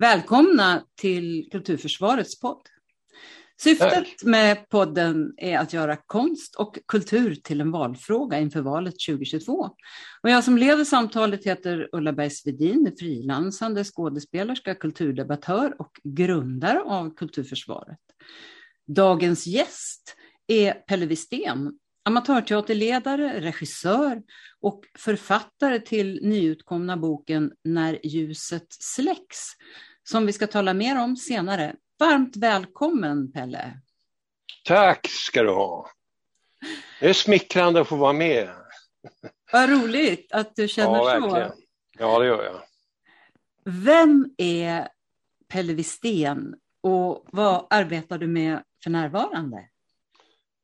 Välkomna till Kulturförsvarets podd. Syftet Tack. med podden är att göra konst och kultur till en valfråga inför valet 2022. Och jag som leder samtalet heter Ulla Bergsvedin, frilansande skådespelerska, kulturdebattör och grundare av Kulturförsvaret. Dagens gäst är Pelle Wistén, amatörteaterledare, regissör och författare till nyutkomna boken När ljuset släcks, som vi ska tala mer om senare. Varmt välkommen Pelle! Tack ska du ha! Det är smickrande att få vara med. Vad roligt att du känner ja, verkligen. så. Ja, det gör jag. Vem är Pelle Wistén och vad arbetar du med för närvarande?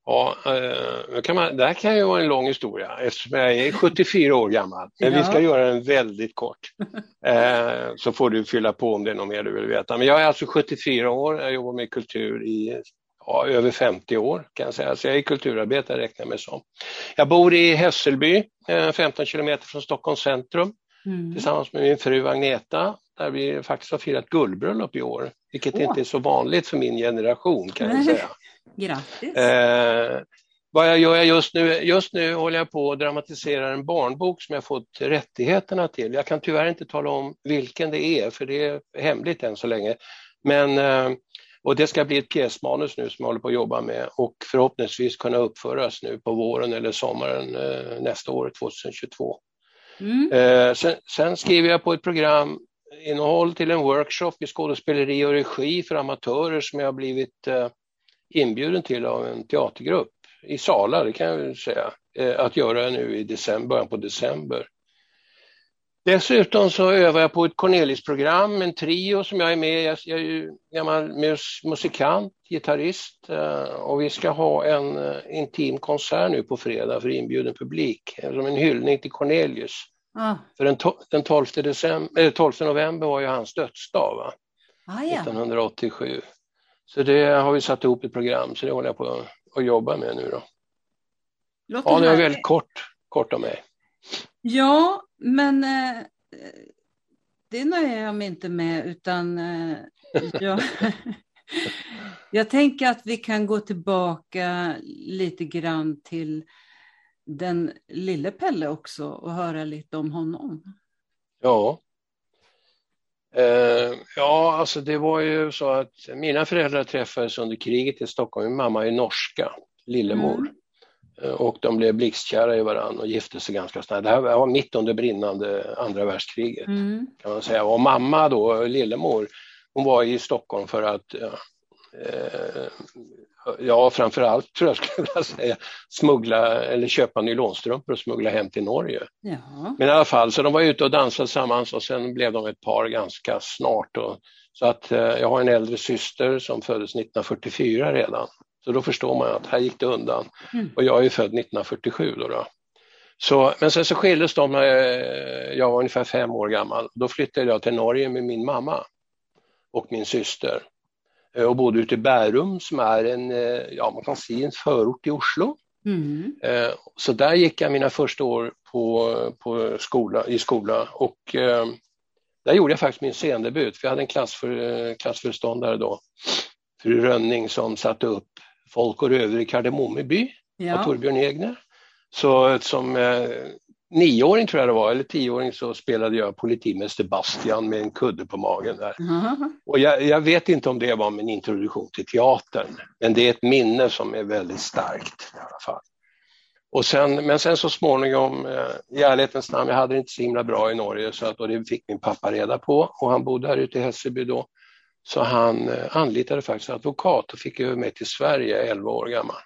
Ja, eh, kan man, det här kan ju vara en lång historia eftersom jag är 74 år gammal. Men ja. vi ska göra den väldigt kort. Eh, så får du fylla på om det är något mer du vill veta. Men jag är alltså 74 år, jag jobbar med kultur i ja, över 50 år kan jag säga. Så jag är kulturarbetare räknar jag mig som. Jag bor i Hässelby, 15 eh, kilometer från Stockholms centrum. Mm. Tillsammans med min fru Agneta, där vi faktiskt har firat guldbröllop i år. Vilket oh. inte är så vanligt för min generation kan jag säga. Grattis! Eh, vad jag gör just nu, just nu håller jag på att dramatisera en barnbok som jag fått rättigheterna till. Jag kan tyvärr inte tala om vilken det är, för det är hemligt än så länge. Men, eh, och det ska bli ett pjäsmanus nu som jag håller på att jobba med och förhoppningsvis kunna uppföras nu på våren eller sommaren eh, nästa år, 2022. Mm. Eh, sen, sen skriver jag på ett program innehåll till en workshop i skådespeleri och regi för amatörer som jag har blivit inbjuden till av en teatergrupp i Sala, det kan jag säga, eh, att göra nu i december, början på december. Dessutom så övar jag på ett Cornelis-program, en trio som jag är med i. Jag är ju gammal mus musikant, gitarrist eh, och vi ska ha en eh, intim konsert nu på fredag för inbjuden publik, som en hyllning till Cornelius. Ah. För den, den 12, december, 12 november var ju hans dödsdag, va? Ah, ja. 1987. Så det har vi satt ihop ett program, så det håller jag på att jobba med nu då. Låter ja, det är väldigt kort, kort om mig. Ja, men eh, det nöjer jag mig inte med, utan eh, jag, jag tänker att vi kan gå tillbaka lite grann till den lille Pelle också och höra lite om honom. Ja. Uh, ja, alltså det var ju så att mina föräldrar träffades under kriget i Stockholm. Min mamma är norska, lillemor. Mm. Uh, och de blev blixtkära i varandra och gifte sig ganska snabbt. Det här var mitt under brinnande andra världskriget mm. kan man säga. Och mamma då, lillemor, hon var i Stockholm för att uh, ja, framför allt tror jag skulle vilja säga smuggla eller köpa nylonstrumpor och smuggla hem till Norge. Ja. Men i alla fall, så de var ute och dansade tillsammans och sen blev de ett par ganska snart. Och, så att eh, jag har en äldre syster som föddes 1944 redan. Så då förstår man att här gick det undan. Mm. Och jag är född 1947 då. då. Så, men sen så skildes de när jag var ungefär fem år gammal. Då flyttade jag till Norge med min mamma och min syster. Eh, och bodde ute i Bärum som är en, eh, ja man kan säga en förort till Oslo. Mm. Eh, så där gick jag mina första år på, på skola, i skola och där gjorde jag faktiskt min scendebut, för jag hade en klassför, klassföreståndare då, fru Rönning, som satte upp Folk och röver i Kardemommeby ja. av Torbjörn Egner. Så som nioåring tror jag det var, eller tioåring så spelade jag politimäster Bastian med en kudde på magen där. Mm. Och jag, jag, vet inte om det var min introduktion till teatern, men det är ett minne som är väldigt starkt i alla fall. Och sen, men sen så småningom, eh, i ärlighetens namn, jag hade det inte så himla bra i Norge så att, och det fick min pappa reda på och han bodde här ute i Hässelby då. Så han eh, anlitade faktiskt advokat och fick över mig till Sverige 11 år gammal.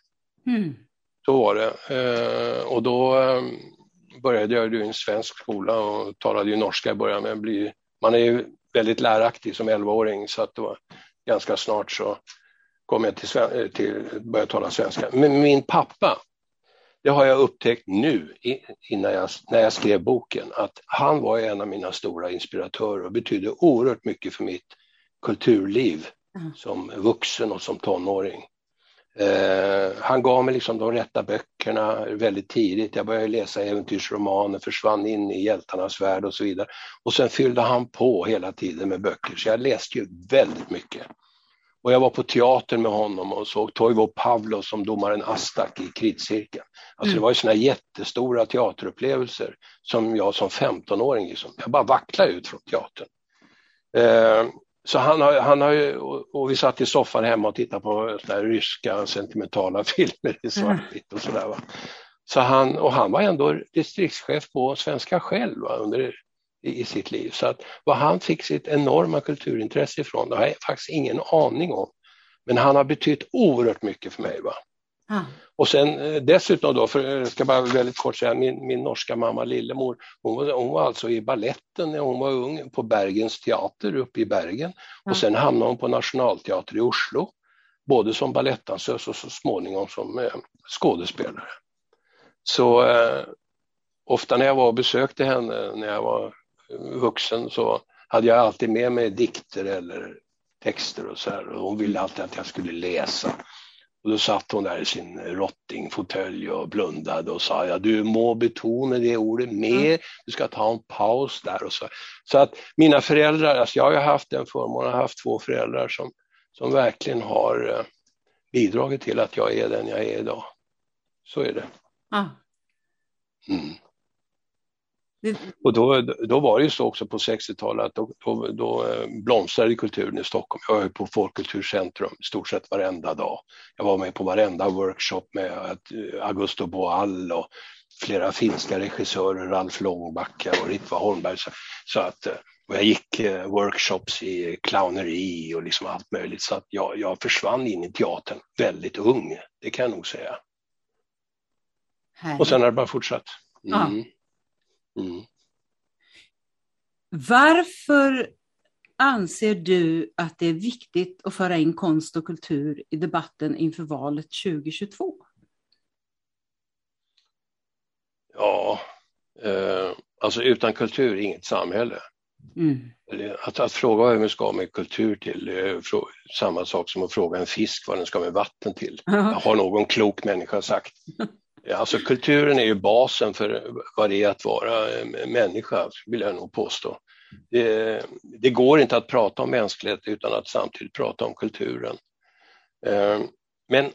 Mm. Så var det. Eh, och då började jag i en svensk skola och talade ju norska i början. Men blir, man är ju väldigt läraktig som 11-åring så att det var ganska snart så kom jag till, eh, till börja tala svenska. Men min pappa, det har jag upptäckt nu innan jag, när jag skrev boken, att han var en av mina stora inspiratörer och betydde oerhört mycket för mitt kulturliv som vuxen och som tonåring. Eh, han gav mig liksom de rätta böckerna väldigt tidigt. Jag började läsa äventyrsromaner, försvann in i hjältarnas värld och så vidare. Och sen fyllde han på hela tiden med böcker, så jag läste ju väldigt mycket. Och jag var på teater med honom och såg Toivo Pavlo som domaren Astak i Kritcirkeln. Alltså mm. det var ju såna jättestora teaterupplevelser som jag som 15-åring, liksom, jag bara vacklade ut från teatern. Eh, så han har, han har ju, och vi satt i soffan hemma och tittade på där ryska sentimentala filmer i svartvitt och sådär. Så han, och han var ändå distriktschef på Svenska själv va, under, i, i, sitt liv. Så att vad han fick sitt enorma kulturintresse ifrån, det har jag faktiskt ingen aning om. Men han har betytt oerhört mycket för mig. Va? Ah. Och sen eh, dessutom då, för jag ska bara väldigt kort säga, min, min norska mamma Lillemor, hon var, hon var alltså i balletten när hon var ung på Bergens teater uppe i Bergen ah. och sen hamnade hon på Nationalteatern i Oslo, både som balettdansös och så småningom som eh, skådespelare. Så eh, ofta när jag var och besökte henne när jag var vuxen så hade jag alltid med mig dikter eller texter och så här och hon ville alltid att jag skulle läsa. Och då satt hon där i sin rottingfåtölj och blundade och sa ja, du må betona det ordet mer, mm. du ska ta en paus där och så. Så att mina föräldrar, alltså jag har ju haft den förmånen, har haft två föräldrar som, som verkligen har eh, bidragit till att jag är den jag är idag. Så är det. Ah. Mm. Och då, då var det ju så också på 60-talet att då, då, då eh, blomstrade kulturen i Stockholm. Jag var på Folkkulturcentrum i stort sett varenda dag. Jag var med på varenda workshop med eh, Augusto Boal och flera finska regissörer, Ralf Långbacka och Ritva Holmberg. Så, så att, eh, och jag gick workshops i clowneri och liksom allt möjligt så att jag, jag försvann in i teatern väldigt ung, det kan jag nog säga. Härligt. Och sen har det bara fortsatt. Mm. Ja. Mm. Varför anser du att det är viktigt att föra in konst och kultur i debatten inför valet 2022? Ja, eh, alltså utan kultur inget samhälle. Mm. Att, att, fråga vad vi ska med kultur till är samma sak som att fråga en fisk vad den ska med vatten till. har någon klok människa sagt. Alltså kulturen är ju basen för vad det är att vara människa, vill jag nog påstå. Det, det, går inte att prata om mänsklighet utan att samtidigt prata om kulturen. Eh, men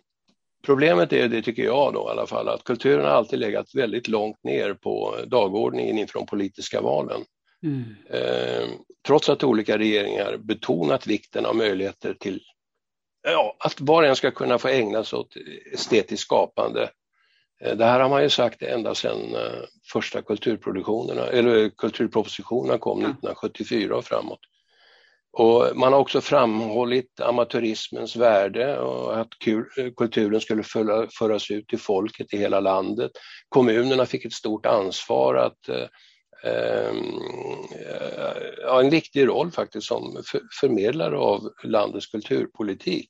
problemet är, det tycker jag då i alla fall, att kulturen har alltid legat väldigt långt ner på dagordningen inför de politiska valen. Mm. Eh, trots att olika regeringar betonat vikten av möjligheter till ja, att var och en ska kunna få ägna sig åt estetiskt skapande Eh, det här har man ju sagt ända sedan eh, första kulturproduktionerna, eller kulturpropositionerna kom 1974 och framåt. Och man har också framhållit amatörismens värde och att kulturen skulle föras ut till folket i hela landet. Kommunerna fick ett stort ansvar att eh, ha en viktig roll faktiskt som förmedlare av landets kulturpolitik.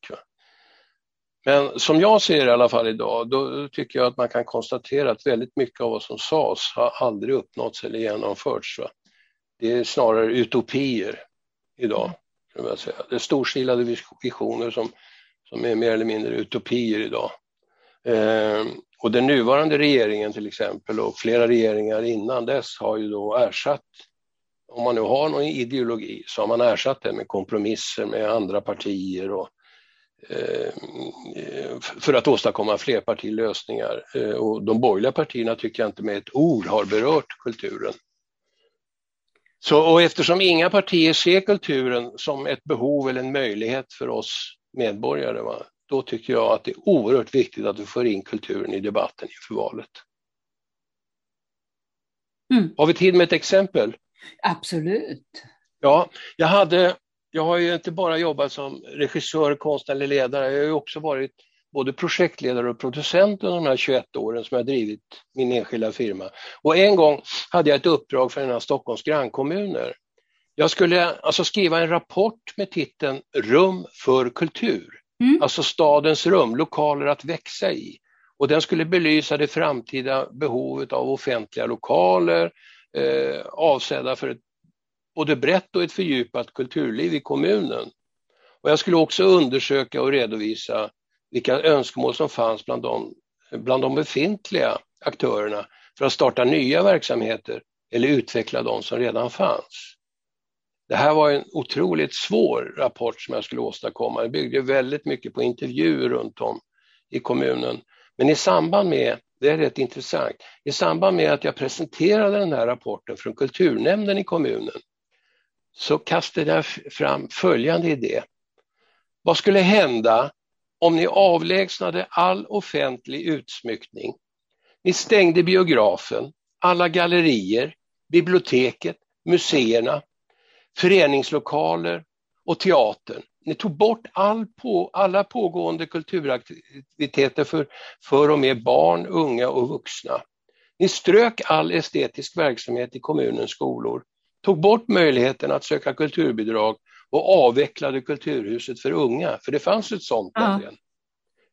Men som jag ser i alla fall idag, då tycker jag att man kan konstatera att väldigt mycket av vad som sades har aldrig uppnåtts eller genomförts. Va? Det är snarare utopier idag. Jag säga. Det är storstilade visioner som, som är mer eller mindre utopier idag. Eh, och den nuvarande regeringen till exempel och flera regeringar innan dess har ju då ersatt, om man nu har någon ideologi, så har man ersatt det med kompromisser med andra partier och för att åstadkomma flerpartilösningar. Eh, och de borgerliga partierna tycker jag inte med ett ord har berört kulturen. Så, och eftersom inga partier ser kulturen som ett behov eller en möjlighet för oss medborgare, va, då tycker jag att det är oerhört viktigt att vi får in kulturen i debatten inför valet. Mm. Har vi tid med ett exempel? Absolut. Ja, jag hade jag har ju inte bara jobbat som regissör, konstnärlig ledare, jag har ju också varit både projektledare och producent under de här 21 åren som jag drivit min enskilda firma. Och en gång hade jag ett uppdrag för en av Stockholms grannkommuner. Jag skulle alltså skriva en rapport med titeln Rum för kultur, mm. alltså stadens rum, lokaler att växa i. Och den skulle belysa det framtida behovet av offentliga lokaler eh, avsedda för ett både brett och ett fördjupat kulturliv i kommunen. Och jag skulle också undersöka och redovisa vilka önskemål som fanns bland de, bland de befintliga aktörerna för att starta nya verksamheter eller utveckla de som redan fanns. Det här var en otroligt svår rapport som jag skulle åstadkomma. Det byggde väldigt mycket på intervjuer runt om i kommunen. Men i samband med, det är rätt intressant, i samband med att jag presenterade den här rapporten från kulturnämnden i kommunen så kastade jag fram följande idé. Vad skulle hända om ni avlägsnade all offentlig utsmyckning? Ni stängde biografen, alla gallerier, biblioteket, museerna, föreningslokaler och teatern. Ni tog bort all på, alla pågående kulturaktiviteter för, för och med barn, unga och vuxna. Ni strök all estetisk verksamhet i kommunens skolor, tog bort möjligheten att söka kulturbidrag och avvecklade Kulturhuset för unga, för det fanns ett sånt ja.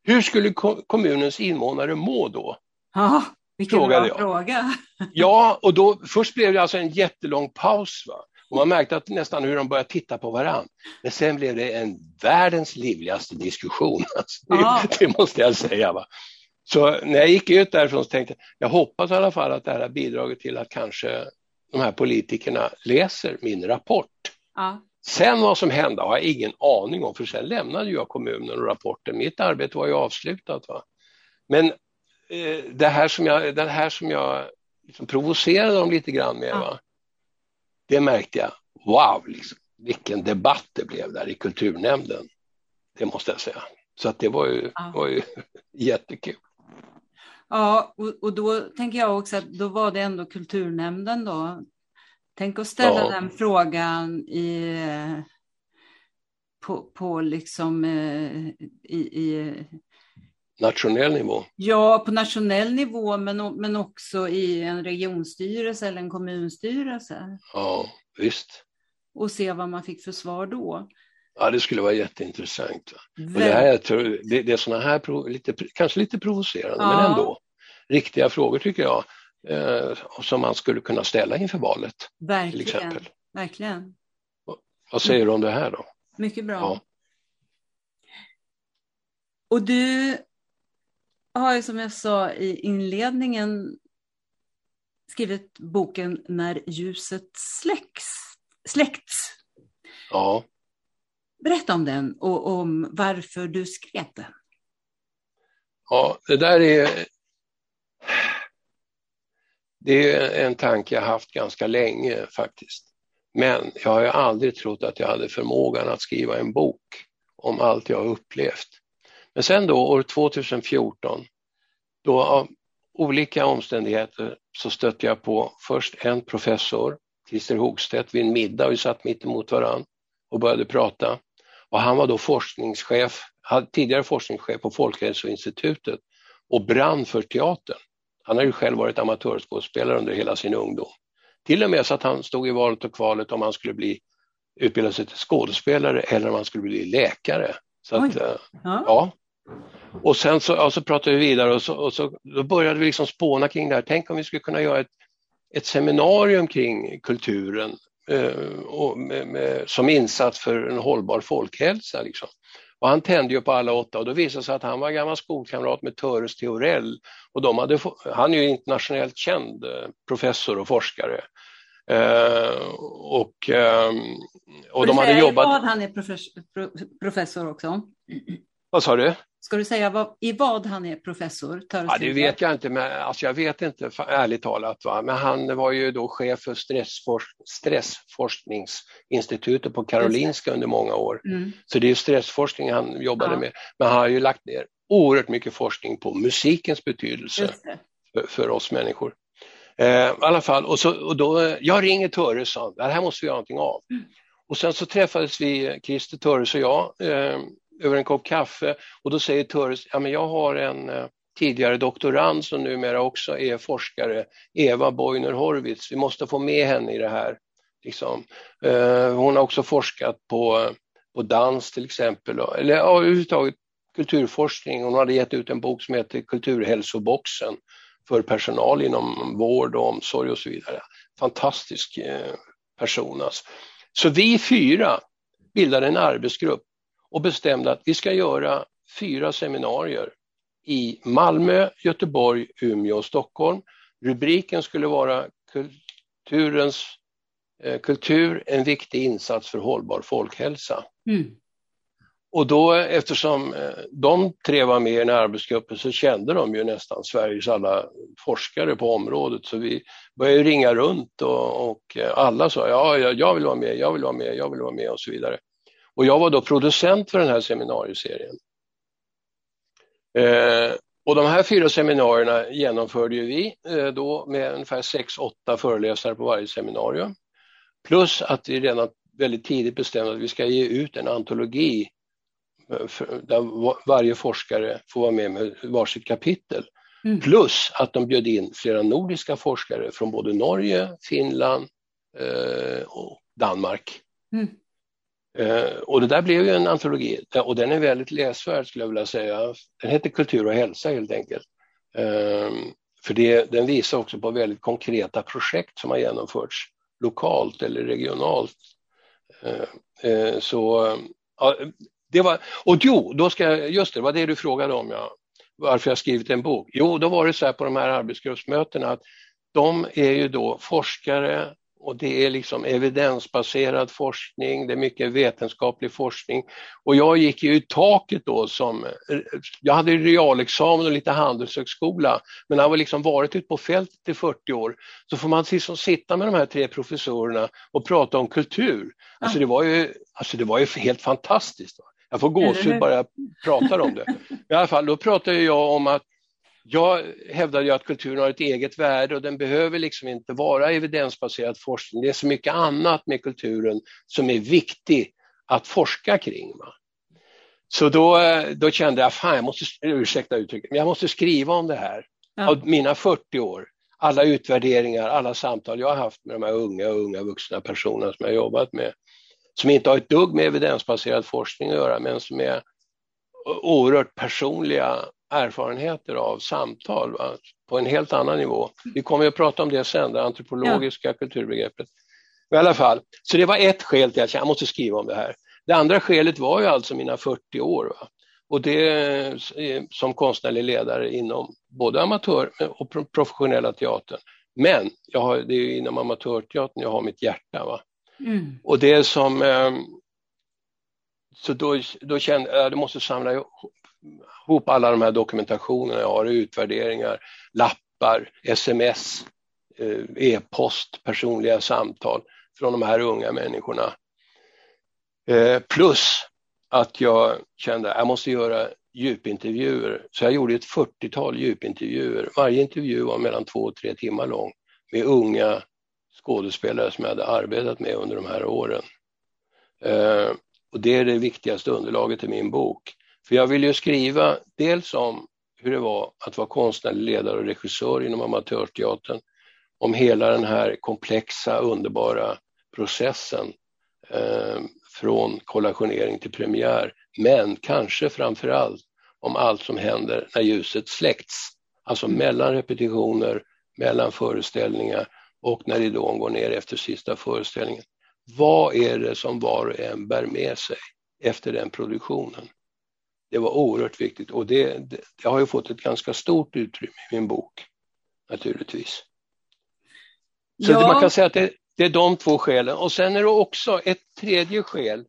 Hur skulle kommunens invånare må då? Ja, vilken bra jag. fråga. Ja, och då, först blev det alltså en jättelång paus. Va? Och man märkte att nästan hur de började titta på varandra. Men sen blev det en världens livligaste diskussion. Alltså, det, det, måste jag säga. Va? Så när jag gick ut därifrån så tänkte jag, jag hoppas i alla fall att det här har bidragit till att kanske de här politikerna läser min rapport. Ja. Sen vad som hände har jag ingen aning om, för sen lämnade jag kommunen och rapporten. Mitt arbete var ju avslutat. Va? Men eh, det här som jag, det här som jag liksom provocerade dem lite grann med, ja. va? det märkte jag, wow, liksom, vilken debatt det blev där i kulturnämnden. Det måste jag säga. Så att det var ju, ja. var ju jättekul. Ja, och, och, då tänker jag också att då var det ändå kulturnämnden då. Tänk att ställa ja. den frågan i, på, på liksom eh, i, i nationell nivå? Ja, på nationell nivå, men, men också i en regionstyrelse eller en kommunstyrelse. Ja, visst. Och se vad man fick för svar då. Ja, det skulle vara jätteintressant. Och det, här, jag tror, det, det är sådana här, lite, kanske lite provocerande, ja. men ändå riktiga frågor tycker jag, eh, som man skulle kunna ställa inför valet. Verkligen. Till exempel. Verkligen. Vad säger du om det här då? Mycket bra. Ja. Och du har ju som jag sa i inledningen skrivit boken När ljuset släcks, släckts. Ja. Berätta om den och om varför du skrev den. Ja, det där är det är en tanke jag haft ganska länge faktiskt. Men jag har ju aldrig trott att jag hade förmågan att skriva en bok om allt jag har upplevt. Men sen då år 2014, då av olika omständigheter så stötte jag på först en professor, Christer Hogstedt, vid en middag, vi satt mitt emot varandra och började prata. Och han var då forskningschef, tidigare forskningschef på Folkhälsoinstitutet och brann för teatern. Han har ju själv varit amatörskådespelare under hela sin ungdom. Till och med så att han stod i valet och kvalet om han skulle bli utbilda sig till skådespelare eller om han skulle bli läkare. Så att, eh, ja. ja. Och sen så, ja, så pratade vi vidare och, så, och så, då började vi liksom spåna kring det här. Tänk om vi skulle kunna göra ett, ett seminarium kring kulturen med, med, som insats för en hållbar folkhälsa. Liksom. Och han tände ju på alla åtta och då visade det sig att han var gammal skolkamrat med Töres Theorell. Och de hade, han är ju internationellt känd eh, professor och forskare. Eh, och, eh, och de hade jobbat... vad han är professor, professor också? Vad sa du? Ska du säga vad, i vad han är professor? Ja, det vet jag inte, men alltså jag vet inte ärligt talat. Va? Men han var ju då chef för stressforsk stressforskningsinstitutet på Karolinska under många år. Mm. Så det är stressforskning han jobbade ja. med. Men han har ju lagt ner oerhört mycket forskning på musikens betydelse för, för, oss människor. Eh, I alla fall, och, så, och då, jag ringer Töre sa det här måste vi göra någonting av. Mm. Och sen så träffades vi, Christer Töres och jag, eh, över en kopp kaffe och då säger Töres, ja men jag har en eh, tidigare doktorand som numera också är forskare, Eva Boyner Horvitz, vi måste få med henne i det här. Liksom. Eh, hon har också forskat på, på dans till exempel, eller ja, överhuvudtaget kulturforskning. Hon hade gett ut en bok som heter Kulturhälsoboxen för personal inom vård och omsorg och så vidare. Fantastisk eh, person alltså. Så vi fyra bildade en arbetsgrupp och bestämde att vi ska göra fyra seminarier i Malmö, Göteborg, Umeå och Stockholm. Rubriken skulle vara Kulturens eh, kultur, en viktig insats för hållbar folkhälsa. Mm. Och då eftersom eh, de tre var med i den här arbetsgruppen så kände de ju nästan Sveriges alla forskare på området så vi började ringa runt och, och eh, alla sa ja, jag vill vara med, jag vill vara med, jag vill vara med och så vidare. Och jag var då producent för den här seminarieserien. Eh, och de här fyra seminarierna genomförde ju vi eh, då med ungefär sex, åtta föreläsare på varje seminarium. Plus att vi redan väldigt tidigt bestämde att vi ska ge ut en antologi eh, där varje forskare får vara med med varsitt kapitel. Mm. Plus att de bjöd in flera nordiska forskare från både Norge, Finland eh, och Danmark. Mm. Eh, och det där blev ju en antologi eh, och den är väldigt läsvärd skulle jag vilja säga. Den heter Kultur och hälsa helt enkelt. Eh, för det, den visar också på väldigt konkreta projekt som har genomförts lokalt eller regionalt. Eh, eh så ja, det var, och jo, då ska jag, just det, var det du frågade om, ja, varför jag skrivit en bok. Jo, då var det så här på de här arbetsgruppsmötena att de är ju då forskare och det är liksom evidensbaserad forskning, det är mycket vetenskaplig forskning. Och jag gick ju i taket då som, jag hade realexamen och lite handelshögskola, men jag har liksom varit ute på fältet i 40 år, så får man liksom sitta med de här tre professorerna och prata om kultur. Alltså det var ju, alltså det var ju helt fantastiskt. Jag får gåshud bara jag pratar om det. I alla fall, då pratar jag om att jag hävdar ju att kulturen har ett eget värde och den behöver liksom inte vara evidensbaserad forskning. Det är så mycket annat med kulturen som är viktigt att forska kring. Va? Så då, då kände jag, fan jag måste, ursäkta uttrycket, men jag måste skriva om det här. Ja. Av mina 40 år, alla utvärderingar, alla samtal jag har haft med de här unga och unga vuxna personerna som jag jobbat med, som inte har ett dugg med evidensbaserad forskning att göra, men som är oerhört personliga erfarenheter av samtal va? på en helt annan nivå. Vi kommer att prata om det sen, det antropologiska ja. kulturbegreppet. I alla fall, så det var ett skäl till att jag måste skriva om det här. Det andra skälet var ju alltså mina 40 år. Va? Och det som konstnärlig ledare inom både amatör och professionella teatern. Men jag har, det är inom amatörteatern jag har mitt hjärta. Va? Mm. Och det som... Ehm, så då, då kände jag att jag måste samla ihop alla de här dokumentationerna jag har, utvärderingar, lappar, sms, eh, e-post, personliga samtal från de här unga människorna. Eh, plus att jag kände att jag måste göra djupintervjuer. Så jag gjorde ett 40-tal djupintervjuer. Varje intervju var mellan två och tre timmar lång med unga skådespelare som jag hade arbetat med under de här åren. Eh, och det är det viktigaste underlaget i min bok. För jag vill ju skriva dels om hur det var att vara konstnärlig ledare och regissör inom amatörteatern, om hela den här komplexa, underbara processen eh, från kollationering till premiär, men kanske framför allt om allt som händer när ljuset släcks, alltså mellan repetitioner, mellan föreställningar och när ridån går ner efter sista föreställningen. Vad är det som var och en bär med sig efter den produktionen? Det var oerhört viktigt och det, det, det har ju fått ett ganska stort utrymme i min bok, naturligtvis. Så ja. man kan säga att det, det, är de två skälen. Och sen är det också ett tredje skäl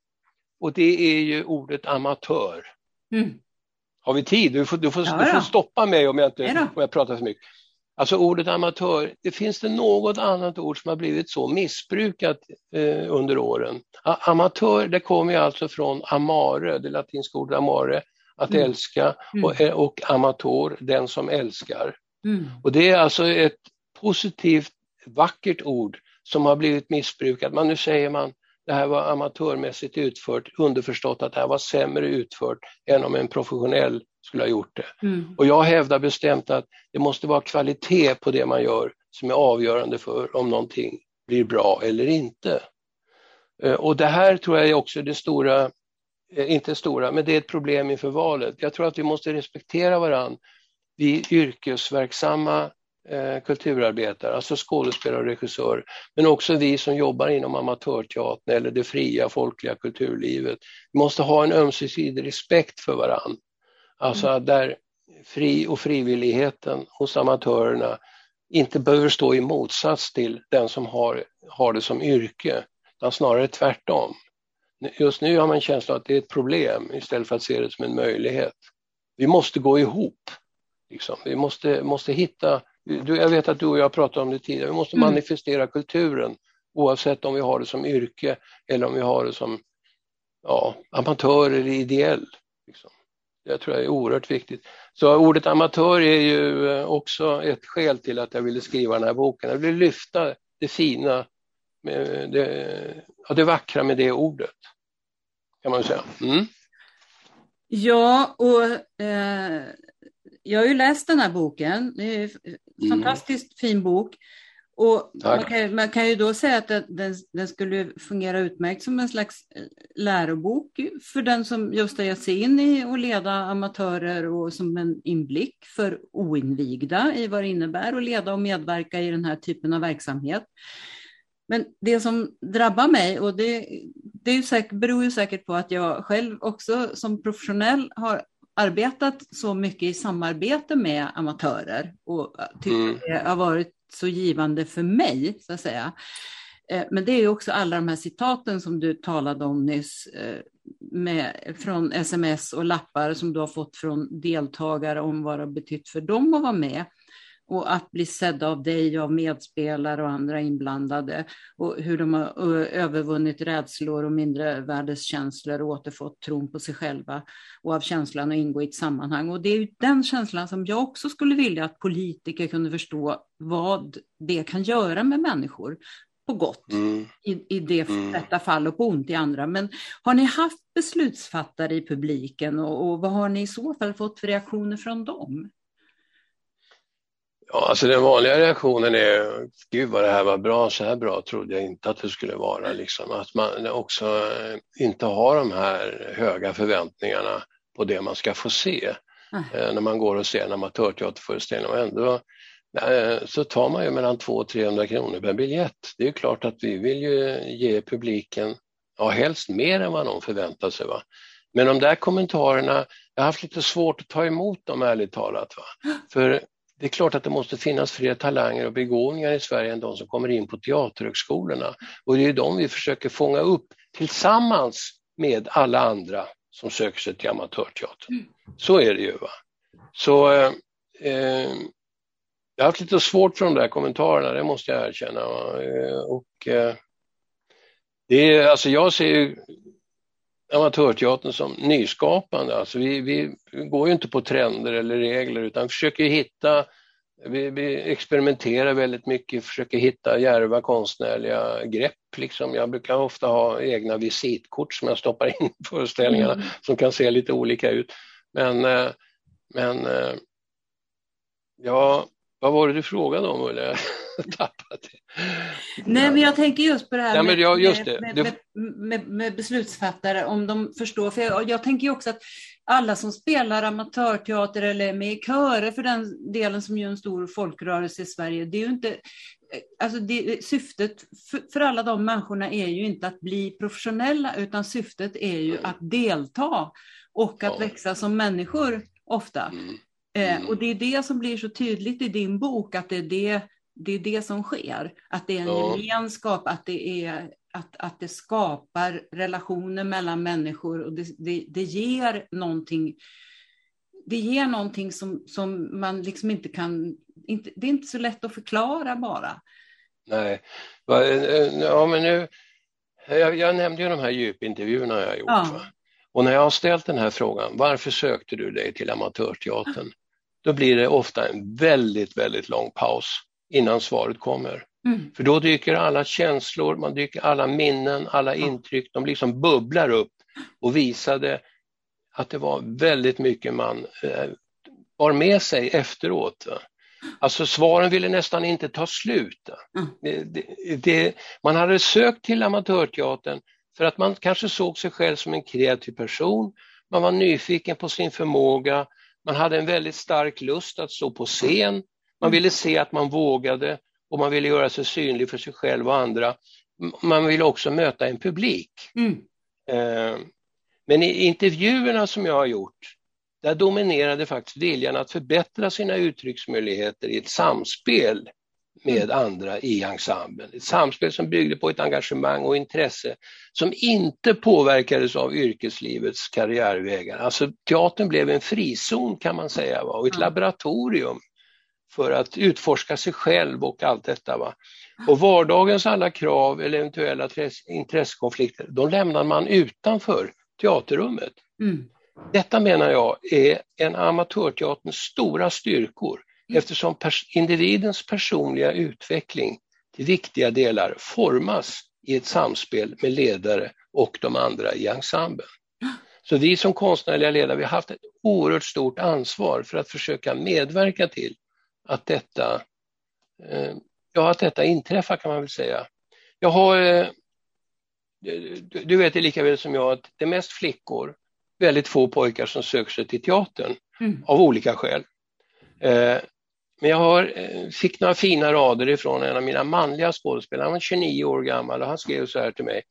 och det är ju ordet amatör. Mm. Har vi tid? Du får, du får, ja, du får stoppa mig om jag, inte, om jag pratar för mycket. Alltså ordet amatör, det finns det något annat ord som har blivit så missbrukat eh, under åren? A amatör, det kommer ju alltså från amare, det latinska ordet amare, att mm. älska, mm. och, eh, och amatör, den som älskar. Mm. Och det är alltså ett positivt, vackert ord som har blivit missbrukat. Men nu säger man det här var amatörmässigt utfört, underförstått att det här var sämre utfört än om en professionell skulle ha gjort det. Mm. Och jag hävdar bestämt att det måste vara kvalitet på det man gör som är avgörande för om någonting blir bra eller inte. Eh, och det här tror jag är också det stora, inte stora, men det är ett problem inför valet. Jag tror att vi måste respektera varandra, vi yrkesverksamma eh, kulturarbetare, alltså skådespelare och regissörer, men också vi som jobbar inom amatörteatern eller det fria folkliga kulturlivet. Vi måste ha en ömsesidig respekt för varandra Alltså mm. där fri och frivilligheten hos amatörerna inte behöver stå i motsats till den som har, har det som yrke, utan snarare tvärtom. Just nu har man känslan att det är ett problem istället för att se det som en möjlighet. Vi måste gå ihop. Liksom. Vi måste, måste hitta, jag vet att du och jag pratade om det tidigare, vi måste mm. manifestera kulturen oavsett om vi har det som yrke eller om vi har det som ja, amatör eller ideell. Liksom. Det tror jag är oerhört viktigt. Så ordet amatör är ju eh, också ett skäl till att jag ville skriva den här boken. Jag ville lyfta det fina, det, ja, det vackra med det ordet. Kan man säga. Mm. Ja, och eh, jag har ju läst den här boken. Det är en mm. fantastiskt fin bok. Och man kan, man kan, ju då säga att den, den, skulle fungera utmärkt som en slags eh, lärobok för den som just har gett sig in i att leda amatörer och som en inblick för oinvigda i vad det innebär att leda och medverka i den här typen av verksamhet. Men det som drabbar mig, och det, det är säkert, beror ju säkert på att jag själv också som professionell har arbetat så mycket i samarbete med amatörer och tycker mm. det har varit så givande för mig, så att säga. Eh, men det är också alla de här citaten som du talade om nyss, eh, med, från sms och lappar som du har fått från deltagare om vad det har betytt för dem att vara med och att bli sedda av dig, av medspelare och andra inblandade och hur de har övervunnit rädslor och mindre värdeskänslor och återfått tron på sig själva och av känslan att ingå i ett sammanhang. Och det är den känslan som jag också skulle vilja att politiker kunde förstå vad det kan göra med människor på gott mm. i, i det, mm. detta fall och på ont i andra. Men har ni haft beslutsfattare i publiken och, och vad har ni i så fall fått för reaktioner från dem? Ja, alltså den vanliga reaktionen är, gud vad det här var bra, så här bra trodde jag inte att det skulle vara. Liksom. Att man också eh, inte har de här höga förväntningarna på det man ska få se. Mm. när man går och ser en amatörteaterföreställning och ändå så tar man ju mellan 200 och 300 kronor per biljett. Det är klart att vi vill ju ge publiken, ja helst mer än vad någon förväntar sig. Va? Men de där kommentarerna, jag har haft lite svårt att ta emot dem ärligt talat. Va? För det är klart att det måste finnas fler talanger och begåvningar i Sverige än de som kommer in på teaterhögskolorna. Och det är de vi försöker fånga upp tillsammans med alla andra som söker sig till amatörteatern. Mm. Så är det ju. Va? Så eh, eh, jag har haft lite svårt för de där kommentarerna, det måste jag erkänna. Eh, och, eh, det är, alltså jag ser ju amatörteatern som nyskapande. Alltså vi, vi går ju inte på trender eller regler utan försöker hitta, vi, vi experimenterar väldigt mycket, försöker hitta järva konstnärliga grepp. Liksom. Jag brukar ofta ha egna visitkort som jag stoppar in i föreställningarna mm. som kan se lite olika ut. Men, eh, men eh, ja, vad var det du frågade om Ulla? tappat det. Nej, men jag tänker just på det här ja, med, just det. Med, med, med, beslutsfattare, om de förstår. För jag, jag tänker också att alla som spelar amatörteater eller är med i körer för den delen som är en stor folkrörelse i Sverige, det är ju inte Alltså det, syftet för, för, alla de människorna är ju inte att bli professionella utan syftet är ju att delta och att ja. växa som människor ofta. Mm. Eh, mm. och det är det som blir så tydligt i din bok, att det är det det är det som sker. Att det är en ja. gemenskap, att det, är, att, att det skapar relationer mellan människor och det, det, det ger någonting det ger någonting som, som man liksom inte kan, inte, det är inte så lätt att förklara bara. Nej, ja men nu, jag, jag nämnde ju de här djupintervjuerna jag har gjort. Ja. Och när jag har ställt den här frågan, varför sökte du dig till amatörteatern? Då blir det ofta en väldigt, väldigt lång paus innan svaret kommer. Mm. För då dyker alla känslor, man dyker alla minnen, alla intryck, de liksom bubblar upp och visade att det var väldigt mycket man eh, bar med sig efteråt. Alltså svaren ville nästan inte ta slut. Mm. Det, det, det, man hade sökt till amatörteatern för att man kanske såg sig själv som en kreativ person, man var nyfiken på sin förmåga, man hade en väldigt stark lust att stå på scen, man mm. ville se att man vågade och man ville göra sig synlig för sig själv och andra. Man ville också möta en publik. Mm. Eh, men i intervjuerna som jag har gjort där dominerade faktiskt viljan att förbättra sina uttrycksmöjligheter i ett samspel med mm. andra i ensemblen. Ett samspel som byggde på ett engagemang och intresse som inte påverkades av yrkeslivets karriärvägar. Alltså teatern blev en frizon kan man säga va? och ett laboratorium för att utforska sig själv och allt detta. Va? Och vardagens alla krav eller eventuella intressekonflikter, de lämnar man utanför teaterrummet. Mm. Detta menar jag är en amatörteaterns stora styrkor mm. eftersom pers individens personliga utveckling till viktiga delar formas i ett samspel med ledare och de andra i ensemblen. Så vi som konstnärliga ledare vi har haft ett oerhört stort ansvar för att försöka medverka till att detta, eh, ja, att detta inträffar kan man väl säga. Jag har, eh, du vet det lika väl som jag att det är mest flickor, väldigt få pojkar som söker sig till teatern mm. av olika skäl. Eh, men jag har, fick några fina rader ifrån en av mina manliga skådespelare, han var 29 år gammal och han skrev så här till mig.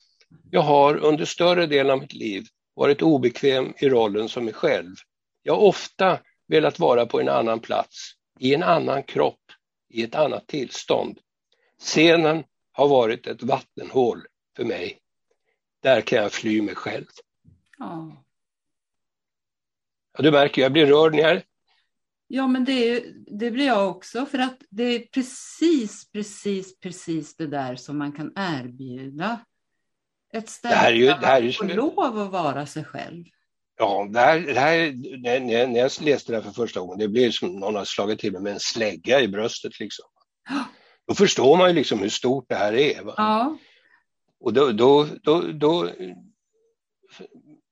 Jag har under större delen av mitt liv varit obekväm i rollen som mig själv. Jag har ofta velat vara på en annan plats i en annan kropp, i ett annat tillstånd. Scenen har varit ett vattenhål för mig. Där kan jag fly mig själv. Ja. ja du märker, jag blir rörd när jag... Ja, men det, det blir jag också, för att det är precis, precis, precis det där som man kan erbjuda. Ett ställe det här är ju, det här är ju som... lov att vara sig själv. Ja, det här, det här, när, när jag läste det här för första gången, det blev som någon har slagit till mig med en slägga i bröstet. Liksom. Då förstår man ju liksom hur stort det här är. Va? Ja. Och då, då, då, då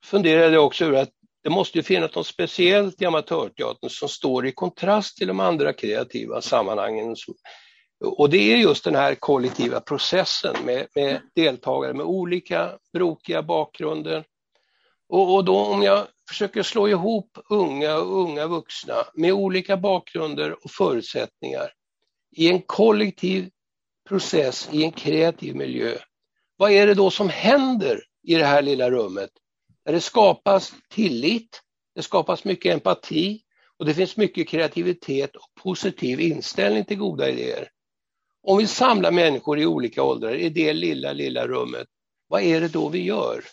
funderade jag också över att det måste ju finnas något speciellt i amatörteatern som står i kontrast till de andra kreativa sammanhangen. Och det är just den här kollektiva processen med, med deltagare med olika brokiga bakgrunder, och, och, då om jag försöker slå ihop unga och unga vuxna med olika bakgrunder och förutsättningar i en kollektiv process, i en kreativ miljö. Vad är det då som händer i det här lilla rummet? Där det skapas tillit, det skapas mycket empati och det finns mycket kreativitet och positiv inställning till goda idéer. Om vi samlar människor i olika åldrar i det lilla, lilla rummet, vad är det då vi gör?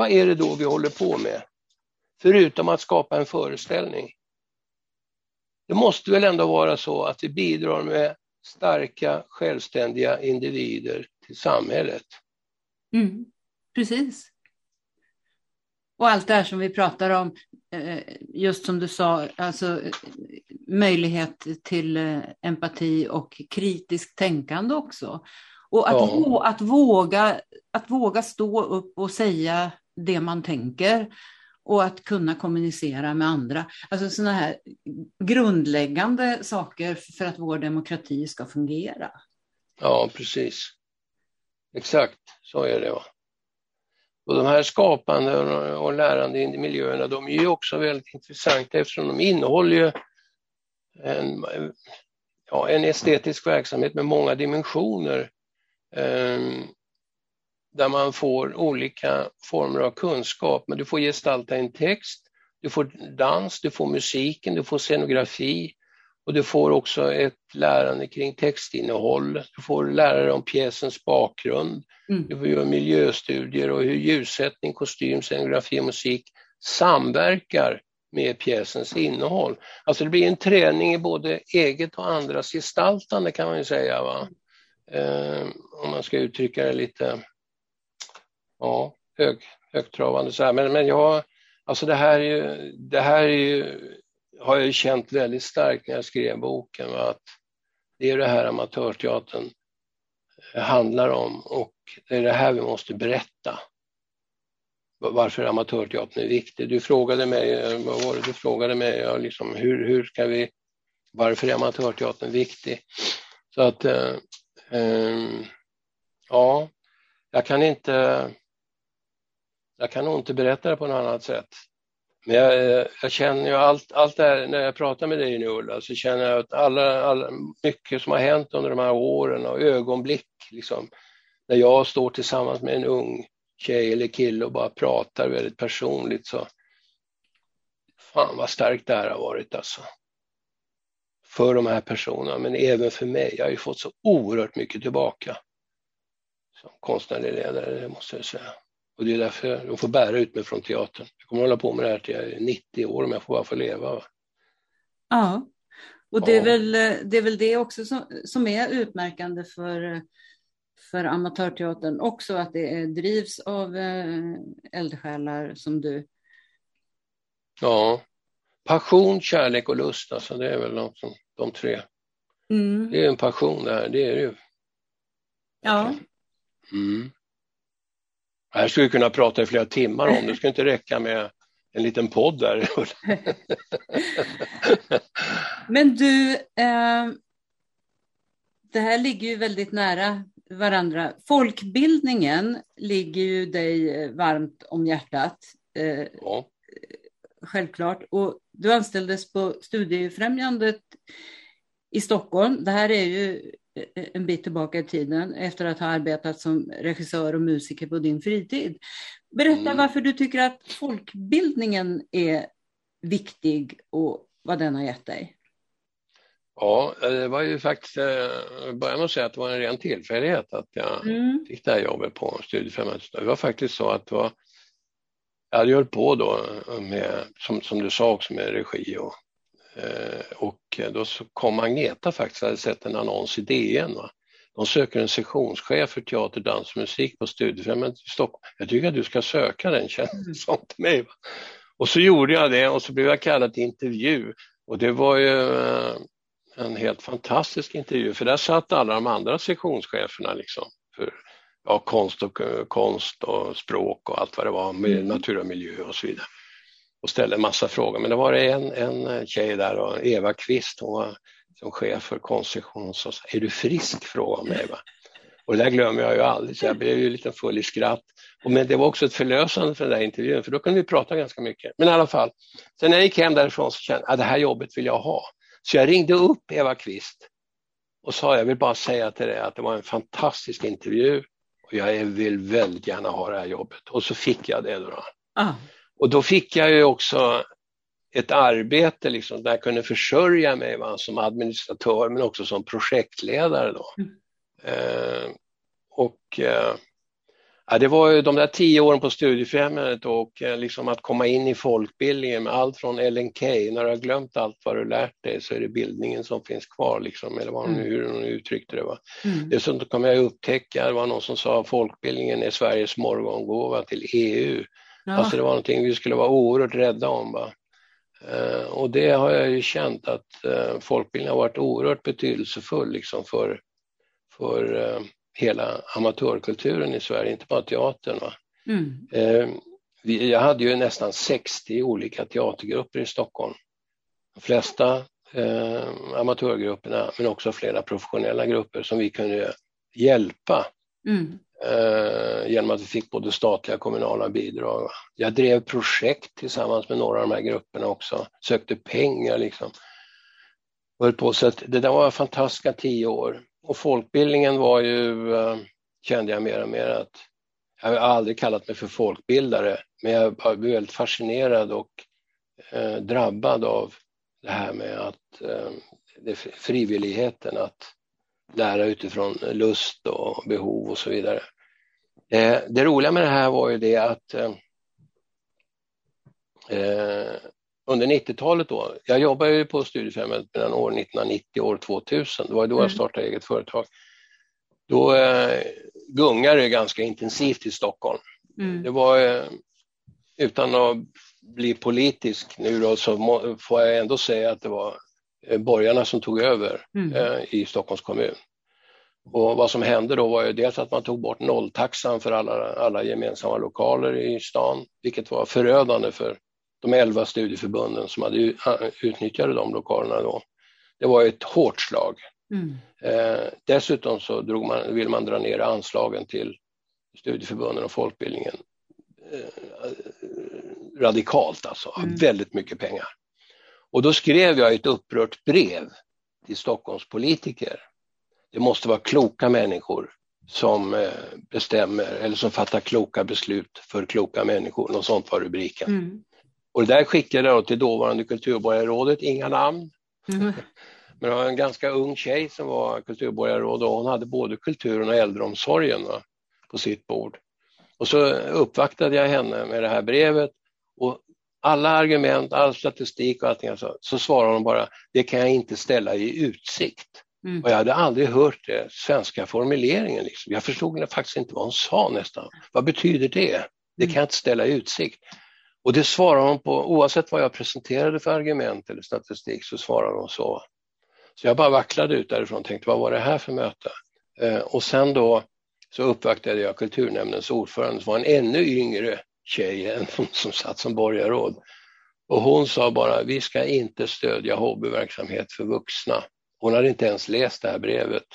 Vad är det då vi håller på med? Förutom att skapa en föreställning. Det måste väl ändå vara så att vi bidrar med starka, självständiga individer till samhället. Mm, precis. Och allt det här som vi pratar om, eh, just som du sa, alltså möjlighet till eh, empati och kritiskt tänkande också. Och att, ja. att, våga, att våga stå upp och säga det man tänker och att kunna kommunicera med andra. Alltså sådana här grundläggande saker för att vår demokrati ska fungera. Ja, precis. Exakt, så är det. Va? Och de här skapande och lärande miljöerna, de är ju också väldigt intressanta eftersom de innehåller en, ja, en estetisk verksamhet med många dimensioner. Um, där man får olika former av kunskap. Men du får gestalta en text, du får dans, du får musiken, du får scenografi och du får också ett lärande kring textinnehåll. Du får lära dig om pjäsens bakgrund. Mm. Du får göra miljöstudier och hur ljussättning, kostym, scenografi och musik samverkar med pjäsens innehåll. Alltså det blir en träning i både eget och andras gestaltande kan man ju säga. Va? Eh, om man ska uttrycka det lite ja, hög, högtravande så här. Men, men jag, alltså det här, är ju, det här är ju, har jag känt väldigt starkt när jag skrev boken, att det är det här amatörteatern handlar om och det är det här vi måste berätta. Varför amatörteatern är viktig. Du frågade mig, vad var det du frågade mig, ja, liksom, hur, hur ska vi, varför är amatörteatern viktig? Så att, eh, eh, ja, jag kan inte jag kan nog inte berätta det på något annat sätt. Men jag, jag känner ju allt, allt det här, när jag pratar med dig nu Ulla, så känner jag att alla, alla, mycket som har hänt under de här åren och ögonblick, liksom, när jag står tillsammans med en ung tjej eller kille och bara pratar väldigt personligt så Fan vad starkt det här har varit alltså. För de här personerna, men även för mig. Jag har ju fått så oerhört mycket tillbaka. Som konstnärlig ledare, det måste jag säga. Och det är därför de får bära ut mig från teatern. Jag kommer hålla på med det här till jag är 90 år om jag får bara få leva. Ja, och det är, ja. väl, det är väl det också som, som är utmärkande för, för amatörteatern också, att det drivs av eh, eldsjälar som du. Ja, passion, kärlek och lust, alltså det är väl de, de tre. Mm. Det är en passion det här, det är det ju. Ja. Mm. Jag skulle kunna prata i flera timmar om det, skulle inte räcka med en liten podd där. Men du, eh, det här ligger ju väldigt nära varandra. Folkbildningen ligger ju dig varmt om hjärtat. Eh, ja. Självklart. Och du anställdes på Studiefrämjandet i Stockholm. Det här är ju en bit tillbaka i tiden efter att ha arbetat som regissör och musiker på din fritid. Berätta mm. varför du tycker att folkbildningen är viktig och vad den har gett dig. Ja, det var ju faktiskt, jag börjar med att säga att det var en ren tillfällighet att jag mm. fick det här jobbet på Studiefrämjandet. Det var faktiskt så att det var, jag hade hållit på då med, som, som du sa också, med regi och Eh, och då så kom Agneta faktiskt, hade sett en annons i DN. Va? De söker en sektionschef för teater, dans och musik på Studiefrämjandet i Stockholm. Jag tycker att du ska söka den, kändes mm. som till mig. Va? Och så gjorde jag det och så blev jag kallad till intervju och det var ju eh, en helt fantastisk intervju för där satt alla de andra sektionscheferna liksom för ja, konst, och, konst och språk och allt vad det var, med mm. natur och miljö och så vidare och ställde en massa frågor. Men det var en, en tjej där, då, Eva Kvist, hon var som chef för konstruktion, och sa är du frisk? frågade mig. Va? Och det där glömmer jag ju aldrig, så jag blev ju lite full i skratt. Men det var också ett förlösande för den där intervjun, för då kunde vi prata ganska mycket. Men i alla fall, sen när jag gick hem därifrån så kände jag att det här jobbet vill jag ha. Så jag ringde upp Eva Kvist och sa, jag vill bara säga till dig att det var en fantastisk intervju och jag vill väldigt gärna ha det här jobbet. Och så fick jag det då. Ah. Och då fick jag ju också ett arbete liksom, där jag kunde försörja mig va, som administratör men också som projektledare. Då. Mm. Eh, och eh, ja, det var ju de där tio åren på Studiefrämjandet och eh, liksom att komma in i folkbildningen med allt från LNK, när du har glömt allt vad du lärt dig så är det bildningen som finns kvar, liksom, eller vad mm. hur hon uttryckte det. Va? Mm. Dessutom kom jag upptäcka, det var någon som sa folkbildningen är Sveriges morgongåva till EU. Ja. Alltså det var någonting vi skulle vara oerhört rädda om. Va? Eh, och det har jag ju känt att eh, folkbildningen har varit oerhört betydelsefull liksom för, för eh, hela amatörkulturen i Sverige, inte bara teatern. Va? Mm. Eh, vi, jag hade ju nästan 60 olika teatergrupper i Stockholm. De flesta amatörgrupperna men också flera professionella grupper som vi kunde hjälpa. Mm eh, genom att vi fick både statliga och kommunala bidrag. Jag drev projekt tillsammans med några av de här grupperna också, sökte pengar liksom. på, så att det där var fantastiska tio år. Och folkbildningen var ju, eh, kände jag mer och mer att jag har aldrig kallat mig för folkbildare, men jag blev väldigt fascinerad och eh, drabbad av det här med att eh, det, frivilligheten, att lära utifrån lust och behov och så vidare. Eh, det roliga med det här var ju det att eh, eh under 90-talet då, jag jobbade ju på Studiefrämjandet mellan år 1990 och år 2000, det var då jag mm. startade eget företag. Då eh, gungade det ganska intensivt i Stockholm. Mm. Det var, eh, utan att bli politisk nu då, så må, får jag ändå säga att det var borgarna som tog över mm. eh, i Stockholms kommun. Och vad som hände då var ju dels att man tog bort nolltaxan för alla, alla gemensamma lokaler i stan, vilket var förödande för de elva studieförbunden som hade utnyttjade de lokalerna då. Det var ett hårt slag. Mm. Eh, dessutom så drog man, vill man dra ner anslagen till studieförbunden och folkbildningen eh, radikalt alltså, mm. väldigt mycket pengar. Och då skrev jag ett upprört brev till Stockholms politiker det måste vara kloka människor som eh, bestämmer eller som fattar kloka beslut för kloka människor. Något sånt var rubriken. Mm. Och det där skickade jag till dåvarande kulturborgarrådet, inga namn. Mm. Men det var en ganska ung tjej som var kulturborgarråd och hon hade både kulturen och äldreomsorgen va, på sitt bord. Och så uppvaktade jag henne med det här brevet och alla argument, all statistik och allting, alltså, så svarade hon bara, det kan jag inte ställa i utsikt. Mm. Och jag hade aldrig hört det, svenska formuleringen. Liksom. Jag förstod faktiskt inte vad hon sa nästan. Vad betyder det? Det kan jag inte ställa i utsikt. Och det svarar hon på, oavsett vad jag presenterade för argument eller statistik så svarar hon så. Så jag bara vacklade ut därifrån och tänkte, vad var det här för möte? Eh, och sen då så uppvaktade jag kulturnämndens ordförande som var en ännu yngre tjej än hon som satt som borgarråd. Och hon sa bara, vi ska inte stödja hobbyverksamhet för vuxna. Hon hade inte ens läst det här brevet.